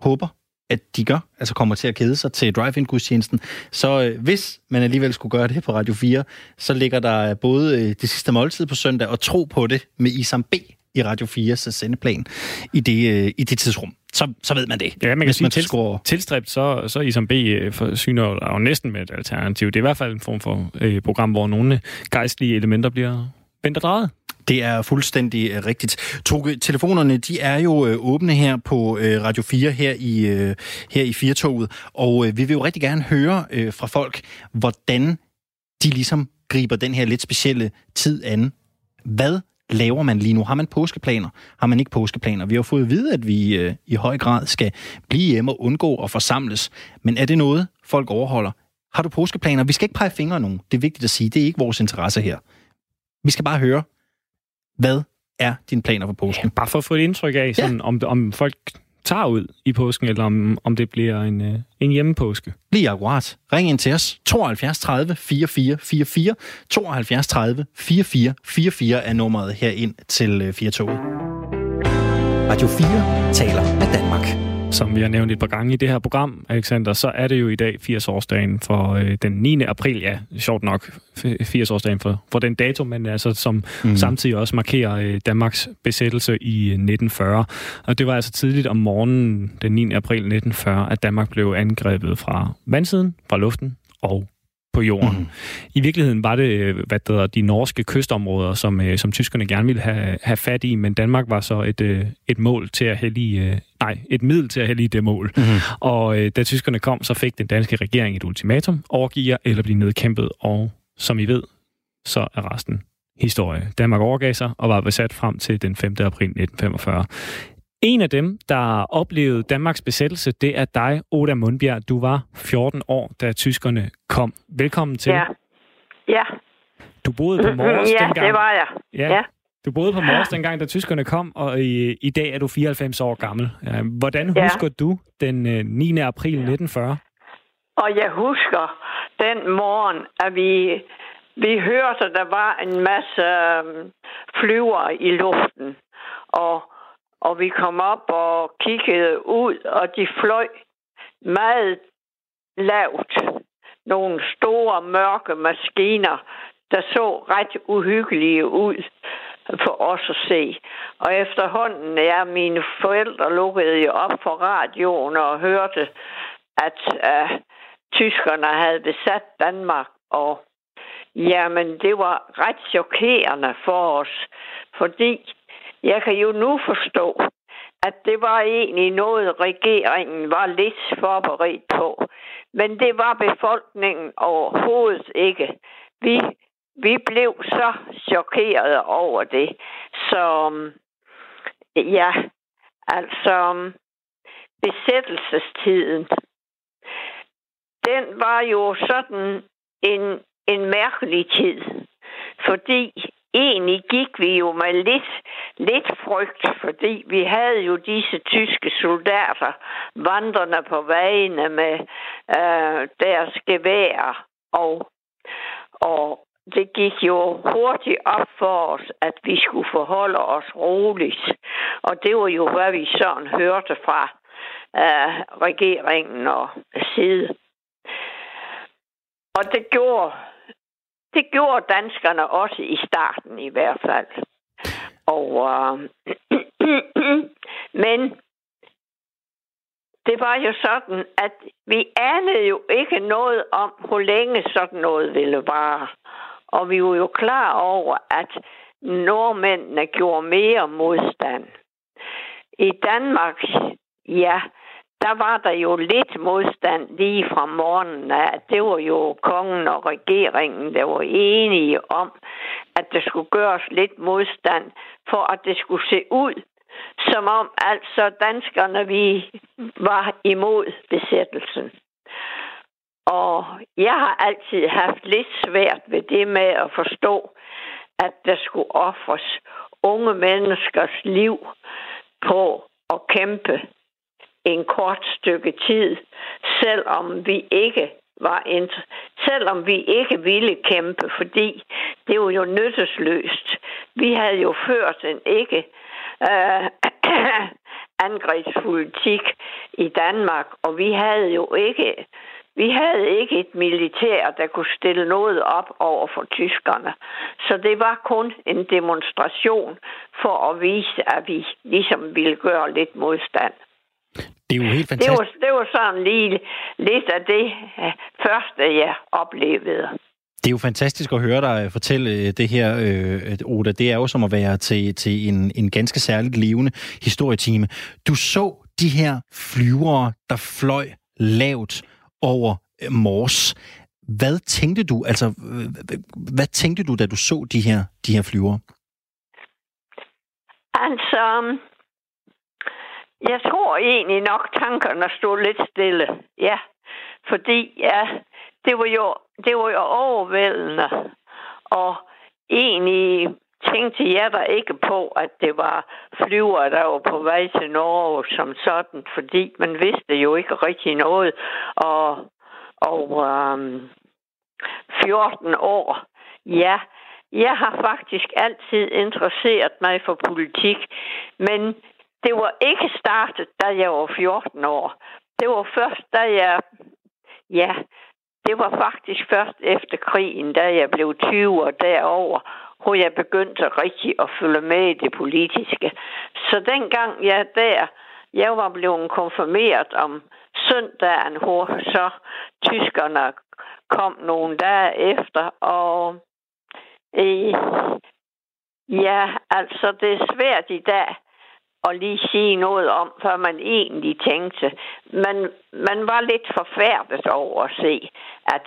håber, at de gør, altså kommer til at kede sig til drive-in-gudstjenesten. Så øh, hvis man alligevel skulle gøre det på Radio 4, så ligger der både øh, det sidste måltid på søndag og tro på det med Isam B i Radio 4's sendeplan i det, øh, i det tidsrum. Så, så ved man det. Ja, man kan sige, man tilstræbt, så, så Isam B øh, forsyner jo næsten med et alternativ. Det er i hvert fald en form for øh, program, hvor nogle gejstlige elementer bliver vendt og drejet. Det er fuldstændig øh, rigtigt. Toge, telefonerne de er jo øh, åbne her på øh, Radio 4 her i, øh, her i Firtoget, og øh, vi vil jo rigtig gerne høre øh, fra folk, hvordan de ligesom griber den her lidt specielle tid an. Hvad laver man lige nu? Har man påskeplaner? Har man ikke påskeplaner? Vi har fået at vide, at vi øh, i høj grad skal blive hjemme og undgå at forsamles. Men er det noget, folk overholder? Har du påskeplaner? Vi skal ikke pege fingre nogen. Det er vigtigt at sige. Det er ikke vores interesse her. Vi skal bare høre, hvad er dine planer for påsken? Ja, bare for at få et indtryk af, sådan, ja. om, om folk tager ud i påsken, eller om, om det bliver en, øh, en hjemmepåske. Lige akkurat. Ring ind til os. 72 30 44 44. 72 30 44 44 er nummeret herind til øh, Firtoget. Radio 4 taler med Danmark. Som vi har nævnt et par gange i det her program, Alexander, så er det jo i dag 80-årsdagen for øh, den 9. april. Ja, sjovt nok 80-årsdagen for, for den dato, men altså som mm. samtidig også markerer øh, Danmarks besættelse i 1940. Og det var altså tidligt om morgenen den 9. april 1940, at Danmark blev angrebet fra vandsiden, fra luften og på jorden. Mm. I virkeligheden var det øh, hvad det hedder, de norske kystområder, som, øh, som tyskerne gerne ville have, have fat i, men Danmark var så et, øh, et mål til at hellige, nej, et middel til at hellige det mål. Mm. Og da tyskerne kom, så fik den danske regering et ultimatum, overgiver eller blive nedkæmpet, og som I ved, så er resten historie. Danmark overgav sig og var besat frem til den 5. april 1945. En af dem, der oplevede Danmarks besættelse, det er dig, Oda Mundbjerg. Du var 14 år, da tyskerne kom. Velkommen til. Ja. Ja. Du boede på Mors ja, dengang. det var jeg. Ja. ja. Du boede på Mors dengang, da tyskerne kom, og i, i dag er du 94 år gammel. Hvordan ja. husker du den 9. Øh, april 1940? Og jeg husker den morgen, at vi, vi hørte, at der var en masse øhm, flyver i luften. Og og vi kom op og kiggede ud, og de fløj meget lavt. Nogle store, mørke maskiner, der så ret uhyggelige ud for os at se. Og efterhånden, ja, mine forældre lukkede jo op for radioen og hørte, at uh, tyskerne havde besat Danmark. Og jamen, det var ret chokerende for os, fordi jeg kan jo nu forstå, at det var egentlig noget, regeringen var lidt forberedt på. Men det var befolkningen overhovedet ikke. Vi, vi blev så chokeret over det. Så ja, Altså, besættelsestiden, den var jo sådan en, en mærkelig tid. Fordi egentlig gik vi jo med lidt, lidt frygt, fordi vi havde jo disse tyske soldater vandrende på vejene med øh, deres geværer. og, og det gik jo hurtigt op for os, at vi skulle forholde os roligt. Og det var jo, hvad vi sådan hørte fra øh, regeringen og side. Og det gjorde, det gjorde danskerne også i starten i hvert fald. Og, øh, men det var jo sådan, at vi anede jo ikke noget om, hvor længe sådan noget ville vare. Og vi var jo klar over, at nordmændene gjorde mere modstand. I Danmark, ja, der var der jo lidt modstand lige fra morgenen af. Det var jo kongen og regeringen, der var enige om, at der skulle gøres lidt modstand, for at det skulle se ud, som om altså danskerne, vi var imod besættelsen. Og jeg har altid haft lidt svært ved det med at forstå, at der skulle offres unge menneskers liv på at kæmpe en kort stykke tid, selvom vi ikke var inter- selvom vi ikke ville kæmpe, fordi det var jo nyttesløst. Vi havde jo ført en ikke øh, angrebspolitik i Danmark, og vi havde jo ikke vi havde ikke et militær, der kunne stille noget op over for tyskerne. Så det var kun en demonstration for at vise, at vi ligesom ville gøre lidt modstand. Det er jo helt fantastisk. Det var, det var sådan lige lidt af det øh, første, jeg oplevede. Det er jo fantastisk at høre dig fortælle øh, det her, øh, Oda. Det er jo som at være til, til en, en ganske særligt levende historietime. Du så de her flyvere, der fløj lavt over øh, Mors. Hvad tænkte du, altså, hvad tænkte du, da du så de her, de her flyvere? Altså, jeg tror egentlig nok, tankerne stod lidt stille. Ja, fordi ja, det var jo, det var jo overvældende. Og egentlig tænkte jeg da ikke på, at det var flyver, der var på vej til Norge som sådan, fordi man vidste jo ikke rigtig noget. Og, og øhm, um, 14 år, ja, jeg har faktisk altid interesseret mig for politik, men det var ikke startet, da jeg var 14 år. Det var først, da jeg, ja, det var faktisk først efter krigen, da jeg blev 20 år derover, hvor jeg begyndte rigtig at følge med i det politiske. Så dengang jeg der, jeg var blevet konfirmeret om søndagen, hvor så tyskerne kom nogle dage efter, og øh, ja, altså det er svært i dag at lige sige noget om, hvad man egentlig tænkte. Men man var lidt forfærdet over at se, at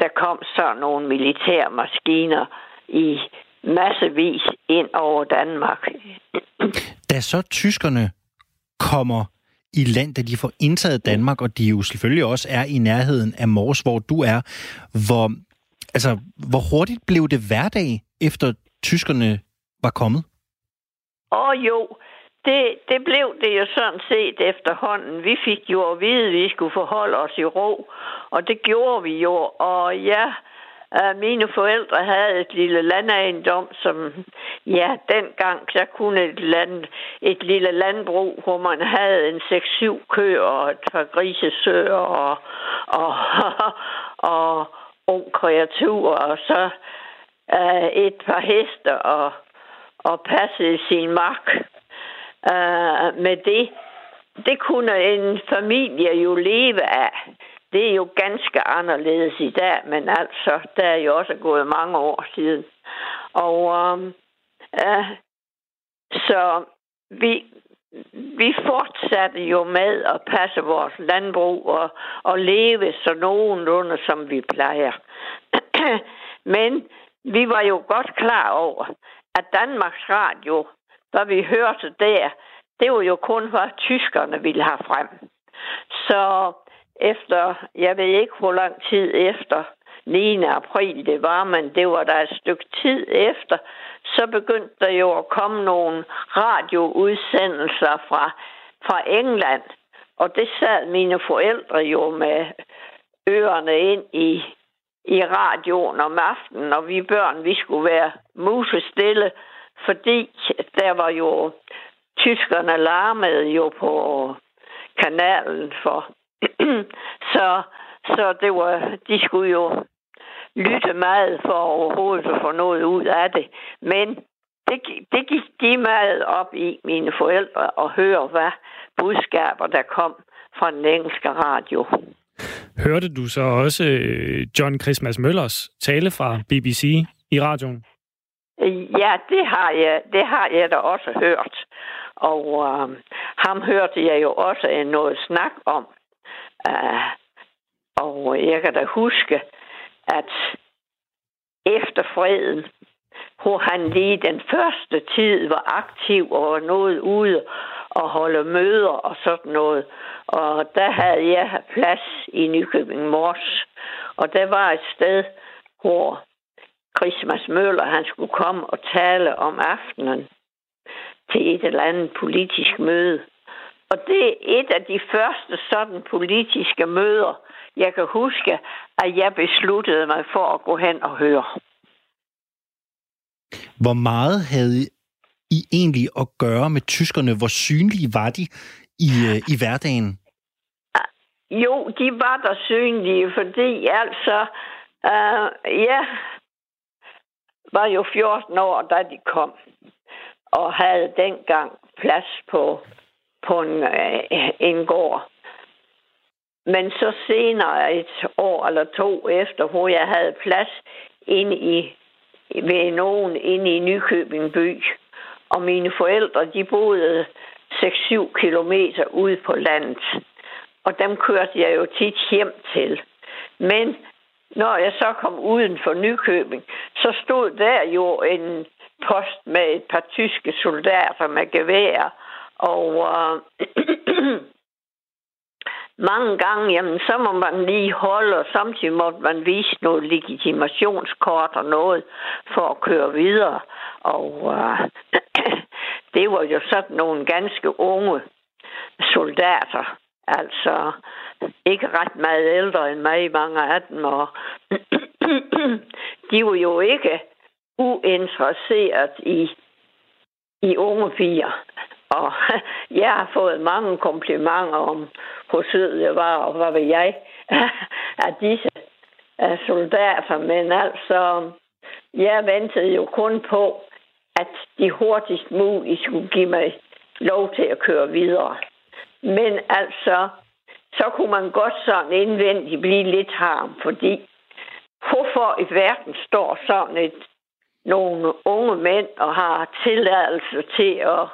der kom så nogle militære maskiner i massevis ind over Danmark. Da så tyskerne kommer i land, da de får indtaget Danmark, og de jo selvfølgelig også er i nærheden af Mors, hvor du er, hvor, altså, hvor hurtigt blev det hverdag, efter tyskerne var kommet? Åh oh, jo, det, det blev det jo sådan set efterhånden. Vi fik jo at vide, at vi skulle forholde os i ro, og det gjorde vi jo. Og ja, øh, mine forældre havde et lille landejendom, som, ja, dengang så kunne et, land, et lille landbrug, hvor man havde en 6-7 køer og et par grisesøer og, og, og ung kreatur, og så uh, et par heste og, og passede sin mark øh, med det. Det kunne en familie jo leve af. Det er jo ganske anderledes i dag, men altså, der er jo også gået mange år siden. Og øh, så vi, vi fortsatte jo med at passe vores landbrug og, og leve så nogenlunde, som vi plejer. Men vi var jo godt klar over, at Danmarks Radio, hvad vi hørte der, det var jo kun, hvad tyskerne ville have frem. Så efter, jeg ved ikke, hvor lang tid efter 9. april det var, men det var der et stykke tid efter, så begyndte der jo at komme nogle radioudsendelser fra, fra England. Og det sad mine forældre jo med ørerne ind i, i radioen om aftenen, og vi børn, vi skulle være musestille, fordi der var jo tyskerne larmede jo på kanalen for. så, så det var, de skulle jo lytte meget for overhovedet at få noget ud af det. Men det, det gik de meget op i, mine forældre, og høre, hvad budskaber der kom fra den engelske radio. Hørte du så også øh, John Christmas Møllers tale fra BBC i radioen? Ja, det har jeg, det har jeg da også hørt. Og øh, ham hørte jeg jo også noget snak om. Uh, og jeg kan da huske, at efter freden, hvor han lige den første tid var aktiv og var noget ude og holde møder og sådan noget. Og der havde jeg plads i Nykøbing Mors. Og der var et sted, hvor Christmas Møller han skulle komme og tale om aftenen til et eller andet politisk møde. Og det er et af de første sådan politiske møder, jeg kan huske, at jeg besluttede mig for at gå hen og høre. Hvor meget havde I egentlig at gøre med tyskerne? Hvor synlige var de i, øh, i hverdagen? Jo, de var der synlige, fordi altså, uh, ja, var jo 14 år, da de kom, og havde dengang plads på, på en, øh, en gård. Men så senere, et år eller to efter, hvor jeg havde plads inde i, ved nogen inde i Nykøbing by, og mine forældre, de boede 6-7 kilometer ude på landet. Og dem kørte jeg jo tit hjem til. Men når jeg så kom uden for Nykøbing, så stod der jo en post med et par tyske soldater med gevær. Og øh, mange gange, jamen, så må man lige holde, og samtidig må man vise noget legitimationskort og noget for at køre videre. Og øh, det var jo sådan nogle ganske unge soldater, altså ikke ret meget ældre end mig, mange af dem, og de var jo ikke uinteresseret i, i unge piger. Og jeg har fået mange komplimenter om, hvor sød jeg var, og hvad ved jeg, af disse soldater. Men altså, jeg ventede jo kun på, at de hurtigst muligt skulle give mig lov til at køre videre. Men altså, så kunne man godt sådan indvendigt blive lidt harm, fordi hvorfor i verden står sådan et nogle unge mænd og har tilladelse til at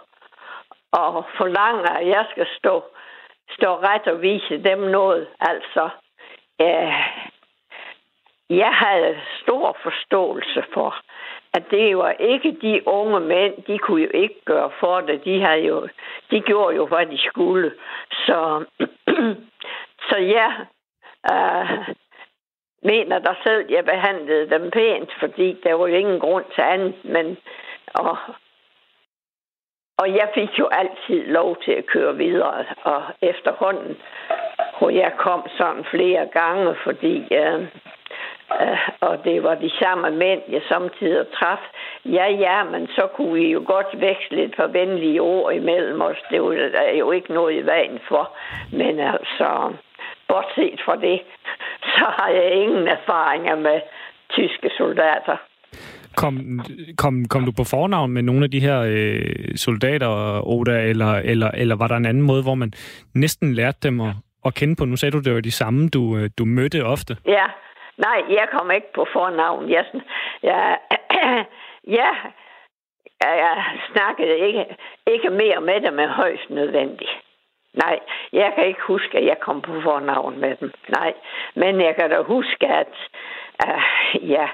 at forlange, at jeg skal stå, stå ret og vise dem noget. Altså, øh, jeg havde stor forståelse for, at det var ikke de unge mænd, de kunne jo ikke gøre for det. De, havde jo, de gjorde jo, hvad de skulle. Så, så jeg øh, mener der selv, jeg behandlede dem pænt, fordi der var jo ingen grund til andet, men og, og jeg fik jo altid lov til at køre videre, og efterhånden, hvor jeg kom sådan flere gange, fordi øh, og det var de samme mænd, jeg samtidig traf. Ja, ja, men så kunne vi jo godt veksle et par venlige ord imellem os. Det var jo ikke noget i vejen for. Men altså, bortset fra det, så har jeg ingen erfaringer med tyske soldater. Kom, kom, kom du på fornavn med nogle af de her øh, soldater, Oda, eller, eller, eller var der en anden måde, hvor man næsten lærte dem at, at kende på? Nu sagde du, det var de samme, du, øh, du mødte ofte. Ja, nej, jeg kom ikke på fornavn. Jeg, jeg, ja, jeg snakkede ikke, ikke mere med dem end højst nødvendigt. Nej, jeg kan ikke huske, at jeg kom på fornavn med dem. Nej, men jeg kan da huske, at uh, ja,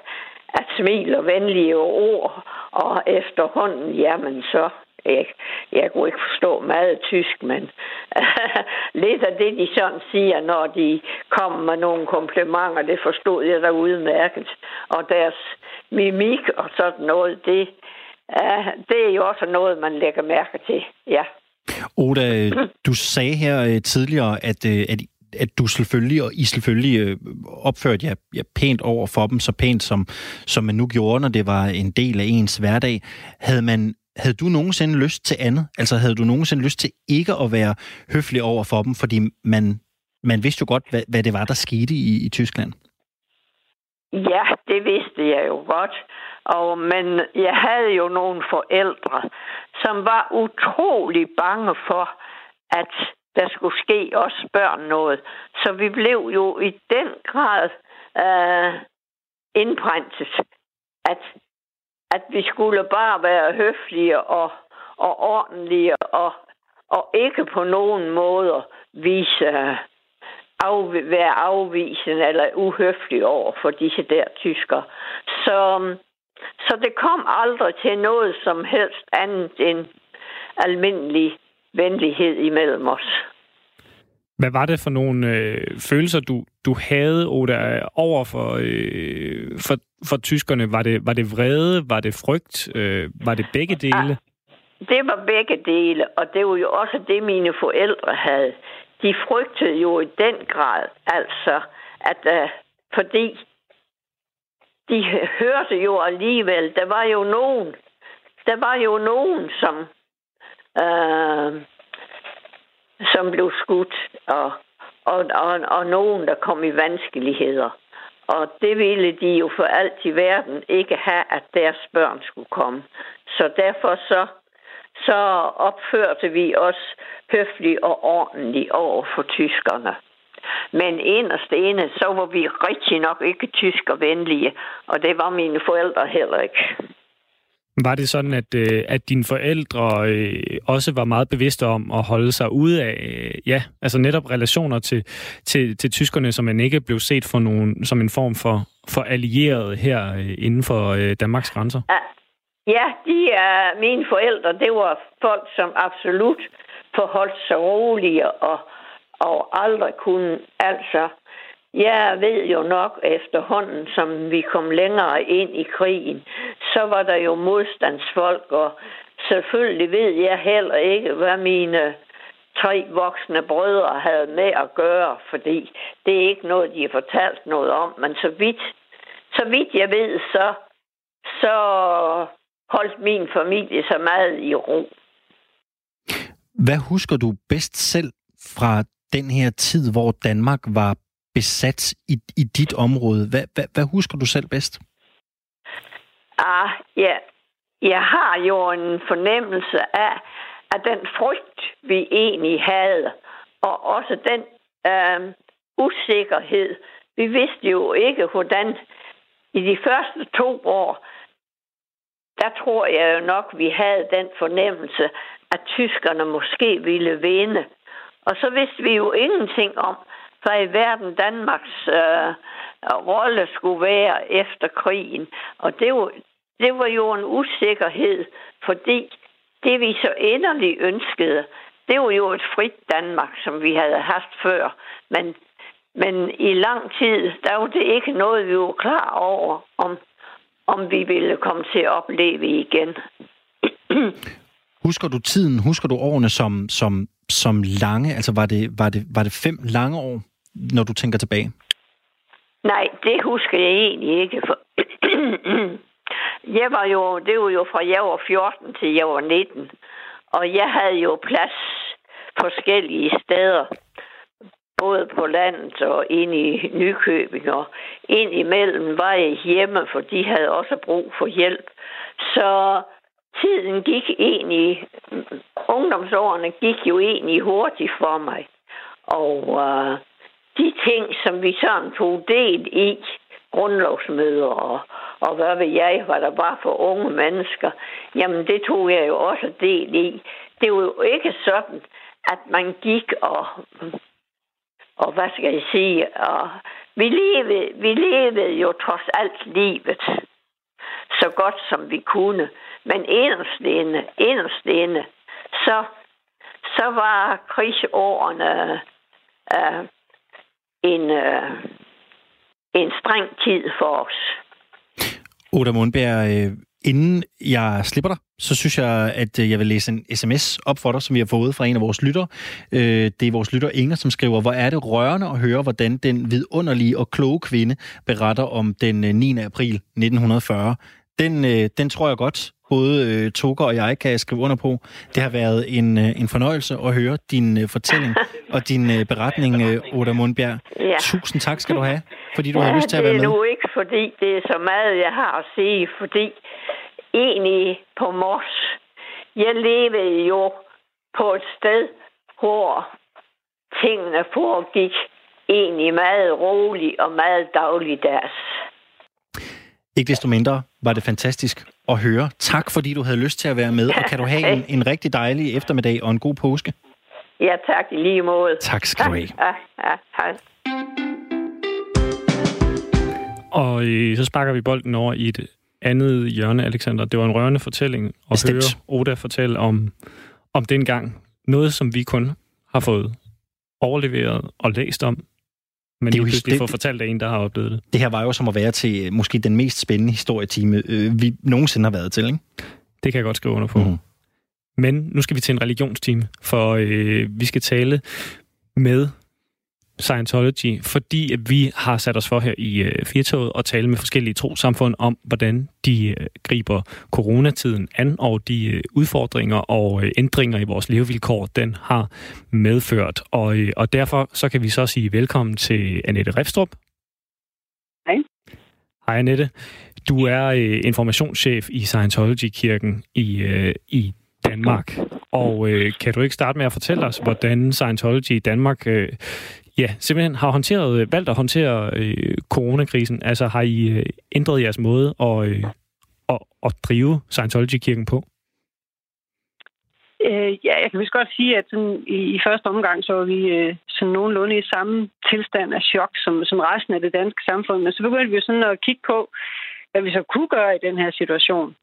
at smil og venlige ord, og efterhånden, jamen så, jeg, jeg kunne ikke forstå meget tysk, men lidt af det, de sådan siger, når de kommer med nogle komplimenter, det forstod jeg da udmærket. Og deres mimik og sådan noget, det, uh, det er jo også noget, man lægger mærke til, ja. Oda, du sagde her øh, tidligere, at, øh, at at du selvfølgelig, og I selvfølgelig opførte jer, jer pænt over for dem, så pænt som, som man nu gjorde, når det var en del af ens hverdag. Havde man havde du nogensinde lyst til andet? Altså havde du nogensinde lyst til ikke at være høflig over for dem, fordi man, man vidste jo godt, hvad, hvad det var, der skete i, i Tyskland? Ja, det vidste jeg jo godt. Og, men jeg havde jo nogle forældre, som var utrolig bange for, at der skulle ske os børn noget. Så vi blev jo i den grad øh, indprintet, at, at vi skulle bare være høflige og, og ordentlige og, og ikke på nogen måde vise af, være afvisende eller uhøflig over for disse der tyskere. Så, så det kom aldrig til noget som helst andet end almindelig venlighed imellem os. Hvad var det for nogle øh, følelser, du, du havde Oda, over for, øh, for, for tyskerne? Var det, var det vrede? Var det frygt? Øh, var det begge dele? Det var begge dele, og det var jo også det, mine forældre havde. De frygtede jo i den grad, altså, at øh, fordi de hørte jo alligevel, der var jo nogen, der var jo nogen, som øh, som blev skudt, og, og, og, og nogen, der kom i vanskeligheder. Og det ville de jo for alt i verden ikke have, at deres børn skulle komme. Så derfor så, så opførte vi os høfligt og ordentligt over for tyskerne. Men inderst ene, så var vi rigtig nok ikke tyskervenlige, og det var mine forældre heller ikke. Var det sådan, at, øh, at dine forældre øh, også var meget bevidste om at holde sig ude af, øh, ja, altså netop relationer til, til, til tyskerne, som man ikke blev set for nogen, som en form for, for allieret her øh, inden for øh, Danmarks grænser? Ja, de er mine forældre. Det var folk, som absolut forholdt sig rolige og, og aldrig kunne altså jeg ved jo nok efterhånden, som vi kom længere ind i krigen, så var der jo modstandsfolk, og selvfølgelig ved jeg heller ikke, hvad mine tre voksne brødre havde med at gøre, fordi det er ikke noget, de har fortalt noget om. Men så vidt, så vidt jeg ved, så, så holdt min familie så meget i ro. Hvad husker du bedst selv fra den her tid, hvor Danmark var besat i, i dit område. Hvad, hvad, hvad husker du selv bedst? Ah, ja. Jeg har jo en fornemmelse af, at den frygt, vi egentlig havde, og også den øh, usikkerhed, vi vidste jo ikke, hvordan i de første to år, der tror jeg jo nok, vi havde den fornemmelse, at tyskerne måske ville vinde. Og så vidste vi jo ingenting om, hvad i verden Danmarks øh, rolle skulle være efter krigen. Og det var, det var jo en usikkerhed, fordi det vi så inderligt ønskede, det var jo et frit Danmark, som vi havde haft før. Men, men i lang tid, der var det ikke noget, vi var klar over, om, om vi ville komme til at opleve igen. Husker du tiden, husker du årene som, som, som lange? Altså var det, var, det, var det fem lange år? når du tænker tilbage? Nej, det husker jeg egentlig ikke. For jeg var jo, det var jo fra jeg var 14 til jeg var 19. Og jeg havde jo plads forskellige steder. Både på landet og ind i Nykøbing. Og ind imellem var jeg hjemme, for de havde også brug for hjælp. Så tiden gik egentlig, ungdomsårene gik jo egentlig hurtigt for mig. Og øh, de ting, som vi sådan tog del i, grundlovsmøder og, og hvad ved jeg, hvad der var for unge mennesker, jamen det tog jeg jo også del i. Det var jo ikke sådan, at man gik og, og hvad skal jeg sige, og vi levede, vi levede jo trods alt livet så godt, som vi kunne. Men inderst inde, inderst inde, så, så var krigsårene øh, en, øh, en streng tid for os. Oda Mundberg, øh, Inden jeg slipper dig, så synes jeg, at øh, jeg vil læse en sms op for dig, som vi har fået fra en af vores lyttere. Øh, det er vores lytter Inger, som skriver, hvor er det rørende at høre, hvordan den vidunderlige og kloge kvinde beretter om den 9. April 1940. Den, den tror jeg godt, både øh, Toger og jeg kan skrive under på. Det har været en, øh, en fornøjelse at høre din øh, fortælling og din øh, beretning, øh, Oda Mundbjerg. Ja. Tusind tak skal du have, fordi du ja, har lyst til at være med. det er nu ikke, fordi det er så meget, jeg har at sige, fordi egentlig på Mors, jeg levede jo på et sted, hvor tingene foregik egentlig meget roligt og meget dagligdags. Ikke desto mindre var det fantastisk at høre. Tak, fordi du havde lyst til at være med, og kan du have en, en rigtig dejlig eftermiddag og en god påske. Ja, tak. I lige måde. Tak skal du have. Ja, ja, hej. Og øh, så sparker vi bolden over i et andet hjørne, Alexander. Det var en rørende fortælling at Bestemt. høre Oda fortælle om, om dengang. Noget, som vi kun har fået overleveret og læst om, men det er jo pludselig det, fortalt af en, der har oplevet det. Det her var jo som at være til øh, måske den mest spændende historietime, øh, vi nogensinde har været til, ikke? Det kan jeg godt skrive under på. Mm. Men nu skal vi til en religionstime, for øh, vi skal tale med Scientology, fordi vi har sat os for her i øh, Firtoget og tale med forskellige trosamfund om, hvordan de øh, griber coronatiden an, og de øh, udfordringer og øh, ændringer i vores levevilkår, den har medført. Og, øh, og derfor så kan vi så sige velkommen til Annette Refstrup. Hej. Hej Annette. Du er øh, informationschef i Scientology-kirken i, øh, i Danmark. Og øh, kan du ikke starte med at fortælle os, hvordan Scientology i Danmark øh, ja, simpelthen har håndteret, øh, valgt at håndtere øh, coronakrisen? Altså har I øh, ændret jeres måde at, øh, at, at drive Scientology-kirken på? Øh, ja, jeg kan vist godt sige, at sådan, i, i første omgang så var vi øh, sådan nogenlunde i samme tilstand af chok som, som resten af det danske samfund. Men så begyndte vi jo sådan at kigge på, hvad vi så kunne gøre i den her situation.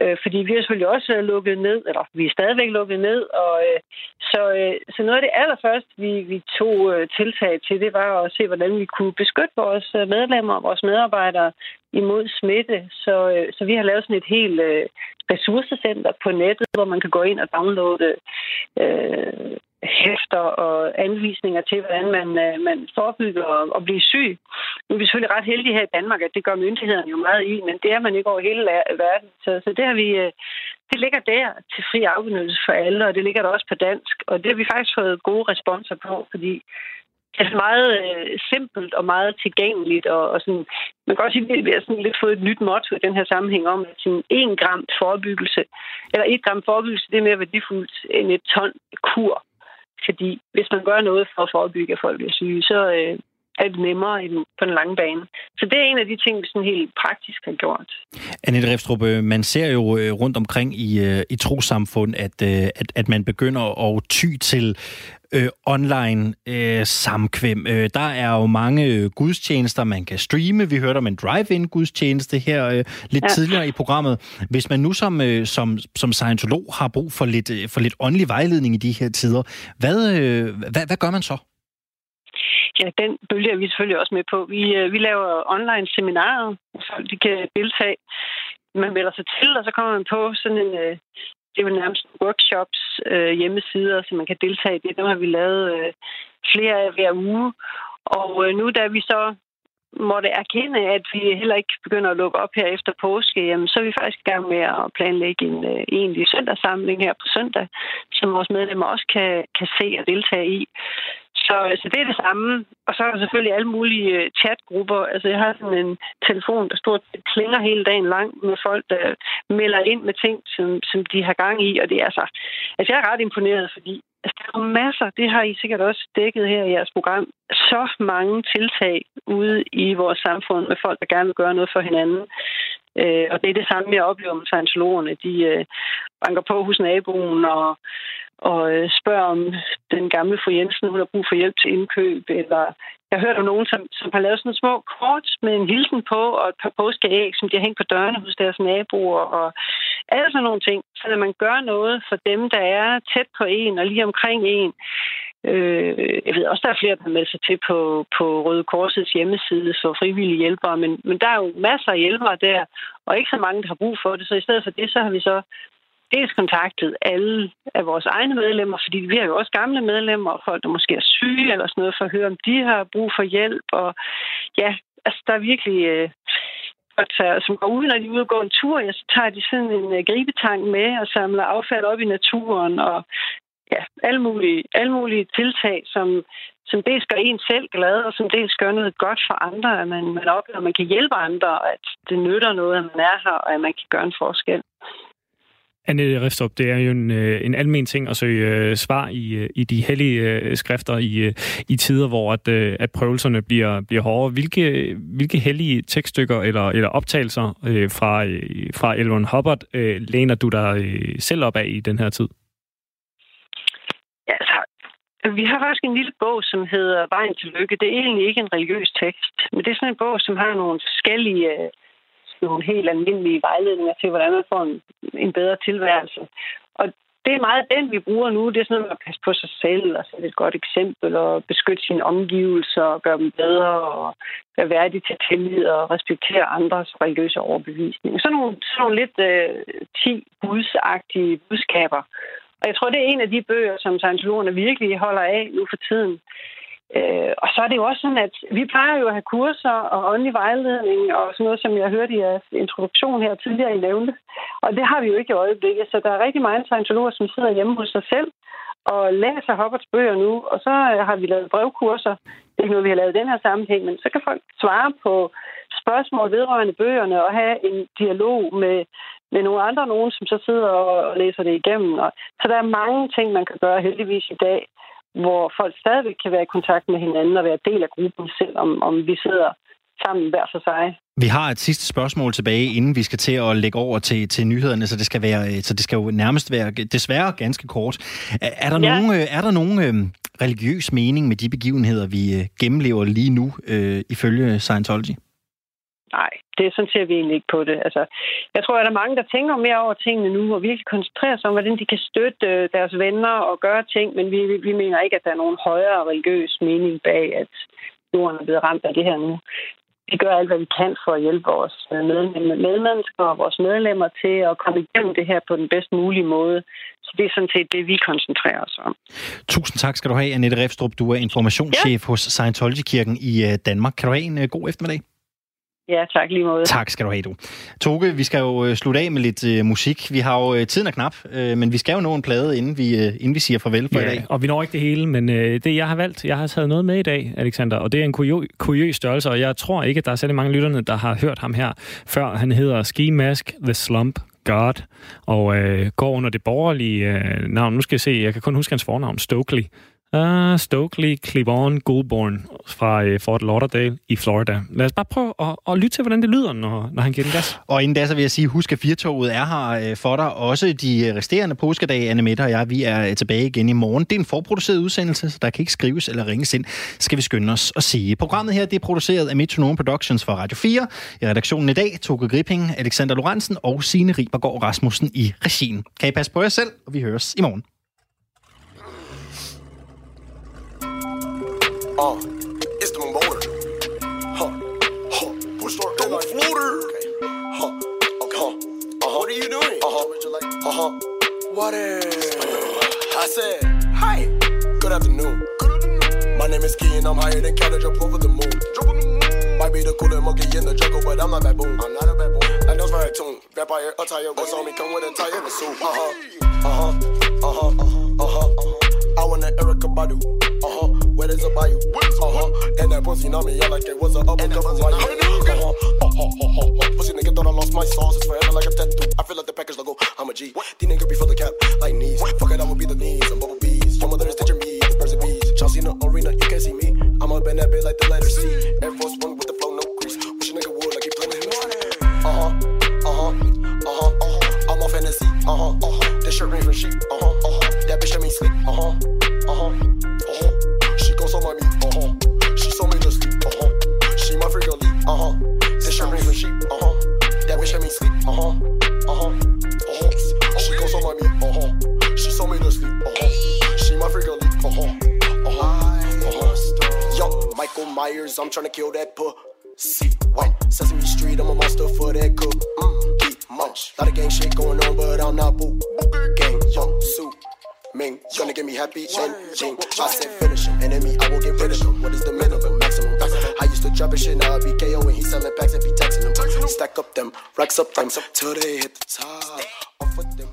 Øh, fordi vi har selvfølgelig også lukket ned, eller vi er stadigvæk lukket ned. Og, øh, så, øh, så noget af det allerførste, vi, vi tog øh, tiltag til, det var at se, hvordan vi kunne beskytte vores øh, medlemmer og vores medarbejdere imod smitte. Så, øh, så vi har lavet sådan et helt øh, ressourcecenter på nettet, hvor man kan gå ind og downloade øh, hæfter og anvisninger til, hvordan man, øh, man forebygger at blive syg. Nu er vi selvfølgelig ret heldige her i Danmark, at det gør myndighederne jo meget i, men det er man ikke over hele verden. Så, så det har vi, øh, det ligger der til fri afbenyttelse for alle, og det ligger der også på dansk. Og det har vi faktisk fået gode responser på, fordi det er meget øh, simpelt og meget tilgængeligt. Og, og sådan, man kan også sige, at vi har sådan lidt fået et nyt motto i den her sammenhæng om, at sådan en gram forebyggelse, eller et gram forebyggelse, det er mere værdifuldt end et ton kur. Fordi hvis man gør noget for at forebygge, at folk bliver syge, så øh, er det nemmere den, på den lange bane. Så det er en af de ting, vi sådan helt praktisk har gjort. Annette Refstrup, øh, man ser jo øh, rundt omkring i, øh, i trosamfund, at, at, at man begynder at ty til øh, online øh, samkvem. Øh, der er jo mange gudstjenester, man kan streame. Vi hørte om en drive-in gudstjeneste her øh, lidt ja. tidligere i programmet. Hvis man nu som, øh, som, som scientolog har brug for lidt, øh, for lidt åndelig vejledning i de her tider, hvad, øh, hvad, hvad gør man så? Ja, den bølge er vi selvfølgelig også med på. Vi, øh, vi laver online seminarer, så de kan deltage. Man melder sig til, og så kommer man på sådan en, øh, det er jo nærmest workshops, øh, hjemmesider, så man kan deltage i. det. Dem har vi lavet øh, flere af hver uge. Og øh, nu da vi så måtte erkende, at vi heller ikke begynder at lukke op her efter påske, jamen, så er vi faktisk i gang med at planlægge en øh, egentlig søndagssamling her på søndag, som vores medlemmer også kan, kan se og deltage i. Så, så det er det samme. Og så er der selvfølgelig alle mulige øh, chatgrupper. Altså, jeg har sådan en telefon, der stort klinger hele dagen lang med folk, der melder ind med ting, som, som de har gang i. Og det er så... Altså, jeg er ret imponeret, fordi altså, der er masser, det har I sikkert også dækket her i jeres program, så mange tiltag ude i vores samfund med folk, der gerne vil gøre noget for hinanden. Øh, og det er det samme, jeg oplever med scientologerne. De øh, banker på hos naboen og og øh, spørger om den gamle fru Jensen, hun har brug for hjælp til indkøb, eller jeg hørte om nogen, som, som har lavet sådan små kort med en hilsen på og et par påskeæg, som de har hængt på dørene hos deres naboer og alle sådan nogle ting. Så når man gør noget for dem, der er tæt på en og lige omkring en, Øh, jeg ved også, der er flere, der melder sig til på, på Røde Korsets hjemmeside for frivillige hjælpere, men, men der er jo masser af hjælpere der, og ikke så mange, der har brug for det. Så i stedet for det, så har vi så dels kontaktet alle af vores egne medlemmer, fordi vi har jo også gamle medlemmer, og folk, der måske er syge eller sådan noget, for at høre, om de har brug for hjælp. Og ja, altså der er virkelig... Øh, som går ud, når de er ude og en tur, ja, så tager de sådan en uh, gribetang med og samler affald op i naturen. Og ja, alle mulige, alle mulige tiltag, som, som dels gør en selv glad, og som dels gør noget godt for andre, at man, man oplever, at man kan hjælpe andre, og at det nytter noget, at man er her, og at man kan gøre en forskel. Annette Riftrup, det er jo en, øh, en almen ting at søge uh, svar i, øh, i de hellige skrifter i, i tider, hvor at, at prøvelserne bliver, bliver hårde. Hvilke, hvilke hellige tekststykker eller, eller optagelser fra, fra Elron Hubbard læner du dig selv op af i den her tid? Vi har faktisk en lille bog, som hedder Vejen til Lykke. Det er egentlig ikke en religiøs tekst, men det er sådan en bog, som har nogle forskellige øh, nogle helt almindelige vejledninger til, hvordan man får en, en bedre tilværelse. Og det er meget den, vi bruger nu. Det er sådan noget at passe på sig selv og sætte et godt eksempel og beskytte sine omgivelser og gøre dem bedre og være værdig til tillid og respektere andres religiøse overbevisning. Så nogle, sådan nogle lidt øh, 10 budsagtige budskaber. Og jeg tror, det er en af de bøger, som scientologerne virkelig holder af nu for tiden. Øh, og så er det jo også sådan, at vi plejer jo at have kurser og åndelig vejledning og sådan noget, som jeg hørte i jeres introduktion her tidligere i nævnte. Og det har vi jo ikke i øjeblikket, så der er rigtig mange scientologer, som sidder hjemme hos sig selv og læser Hopperts bøger nu, og så øh, har vi lavet brevkurser. Det er ikke noget, vi har lavet i den her sammenhæng, men så kan folk svare på spørgsmål vedrørende bøgerne og have en dialog med, med nogle andre nogen, som så sidder og læser det igennem. Og, så der er mange ting, man kan gøre heldigvis i dag, hvor folk stadigvæk kan være i kontakt med hinanden og være del af gruppen, selvom om vi sidder sammen hver for sig. Vi har et sidste spørgsmål tilbage, inden vi skal til at lægge over til, til nyhederne, så det skal være, så det skal jo nærmest være desværre ganske kort. Er, er der ja. nogen, er der nogen øh, religiøs mening med de begivenheder, vi øh, gennemlever lige nu, øh, ifølge Scientology? Nej, det sådan ser vi egentlig ikke på det. Altså, jeg tror, at der er mange, der tænker mere over tingene nu, og virkelig koncentrerer sig om, hvordan de kan støtte øh, deres venner og gøre ting, men vi, vi mener ikke, at der er nogen højere religiøs mening bag, at jorden er blevet ramt af det her nu. Vi gør alt, hvad vi kan for at hjælpe vores øh, medmennesker og vores medlemmer til at komme igennem det her på den bedst mulige måde. Så det er sådan set det, vi koncentrerer os om. Tusind tak skal du have, Annette Refstrup. Du er informationschef ja. hos Scientology-kirken i øh, Danmark. Kan du have en god eftermiddag? Ja, tak lige måde. Tak skal du have, du. Toge, vi skal jo øh, slutte af med lidt uh, musik. Vi har jo uh, tiden er knap, uh, men vi skal jo nå en plade, inden vi, uh, inden vi siger farvel for ja, i dag. og vi når ikke det hele, men uh, det jeg har valgt, jeg har taget noget med i dag, Alexander, og det er en kuriøs, kuriøs størrelse, og jeg tror ikke, at der er særlig mange lytterne, der har hørt ham her før. Han hedder Ski Mask The Slump God, og uh, går under det borgerlige uh, navn. Nu skal jeg se, jeg kan kun huske hans fornavn, Stokely. Uh, Stokely Cleavon Goldborn fra uh, Fort Lauderdale i Florida. Lad os bare prøve at, at lytte til, hvordan det lyder, når, når han giver den gas. Og inden da, så vil jeg sige, husk at Firtoget er her uh, for dig. Også de øh, resterende påskedage, Anne Mette og jeg, vi er tilbage igen i morgen. Det er en forproduceret udsendelse, så der kan ikke skrives eller ringes ind, skal vi skynde os at sige. Programmet her, det er produceret af Metronome Productions for Radio 4. I redaktionen i dag, Toke Gripping, Alexander Lorentzen og Signe Ribergaard Rasmussen i regien. Kan I passe på jer selv, og vi høres i morgen. Uh, it's the motor. Huh. Huh. Push start go floater. Okay. Huh. Okay. Huh. Uh-huh. What are you doing? Uh-huh. Uh-huh. What is... I said, hi. Good afternoon. Good afternoon. My name is Key and I'm higher than Canada, jump over the moon. Jump on the moon. Might be the cooler monkey in the jungle, but I'm not baboon. I'm not a baboon. I know very tune. Vampire attire, what's on me? Come with a tie and a suit. Uh-huh. Uh-huh. Uh-huh. Uh-huh. Uh-huh. I want an Erica Badu. Uh-huh. Where there's a bayou. Uh-huh. And that pussy on me, yeah, like it was a upper cup of wine. Uh-huh. Uh-huh. Uh-huh. Pussy nigga thought I lost my sauce. It's forever like a tattoo. I feel like the package logo. I'm a G. These niggas be for the cap, like knees. Fuck it, I will be the knees. I'm bubble bees. Your mother is teaching me. The birds and bees. Chelsea in the arena, you can't see me. I'm up in that bit like the letter C. Air Force Myers, I'm trying to kill that pussy. Wait, Sesame Street, I'm a monster for that cook. Keep munch. Lot of gang shit going on, but I'm not boo. Gang, yo, suit. Ming, gonna get me happy ending. I said finish him, enemy, I will get rid of him. What is the minimum, maximum? I used to drop a shit, now I be KO and he selling packs and be taxing them. Stack up them, racks up them, till they hit the top. Off with them.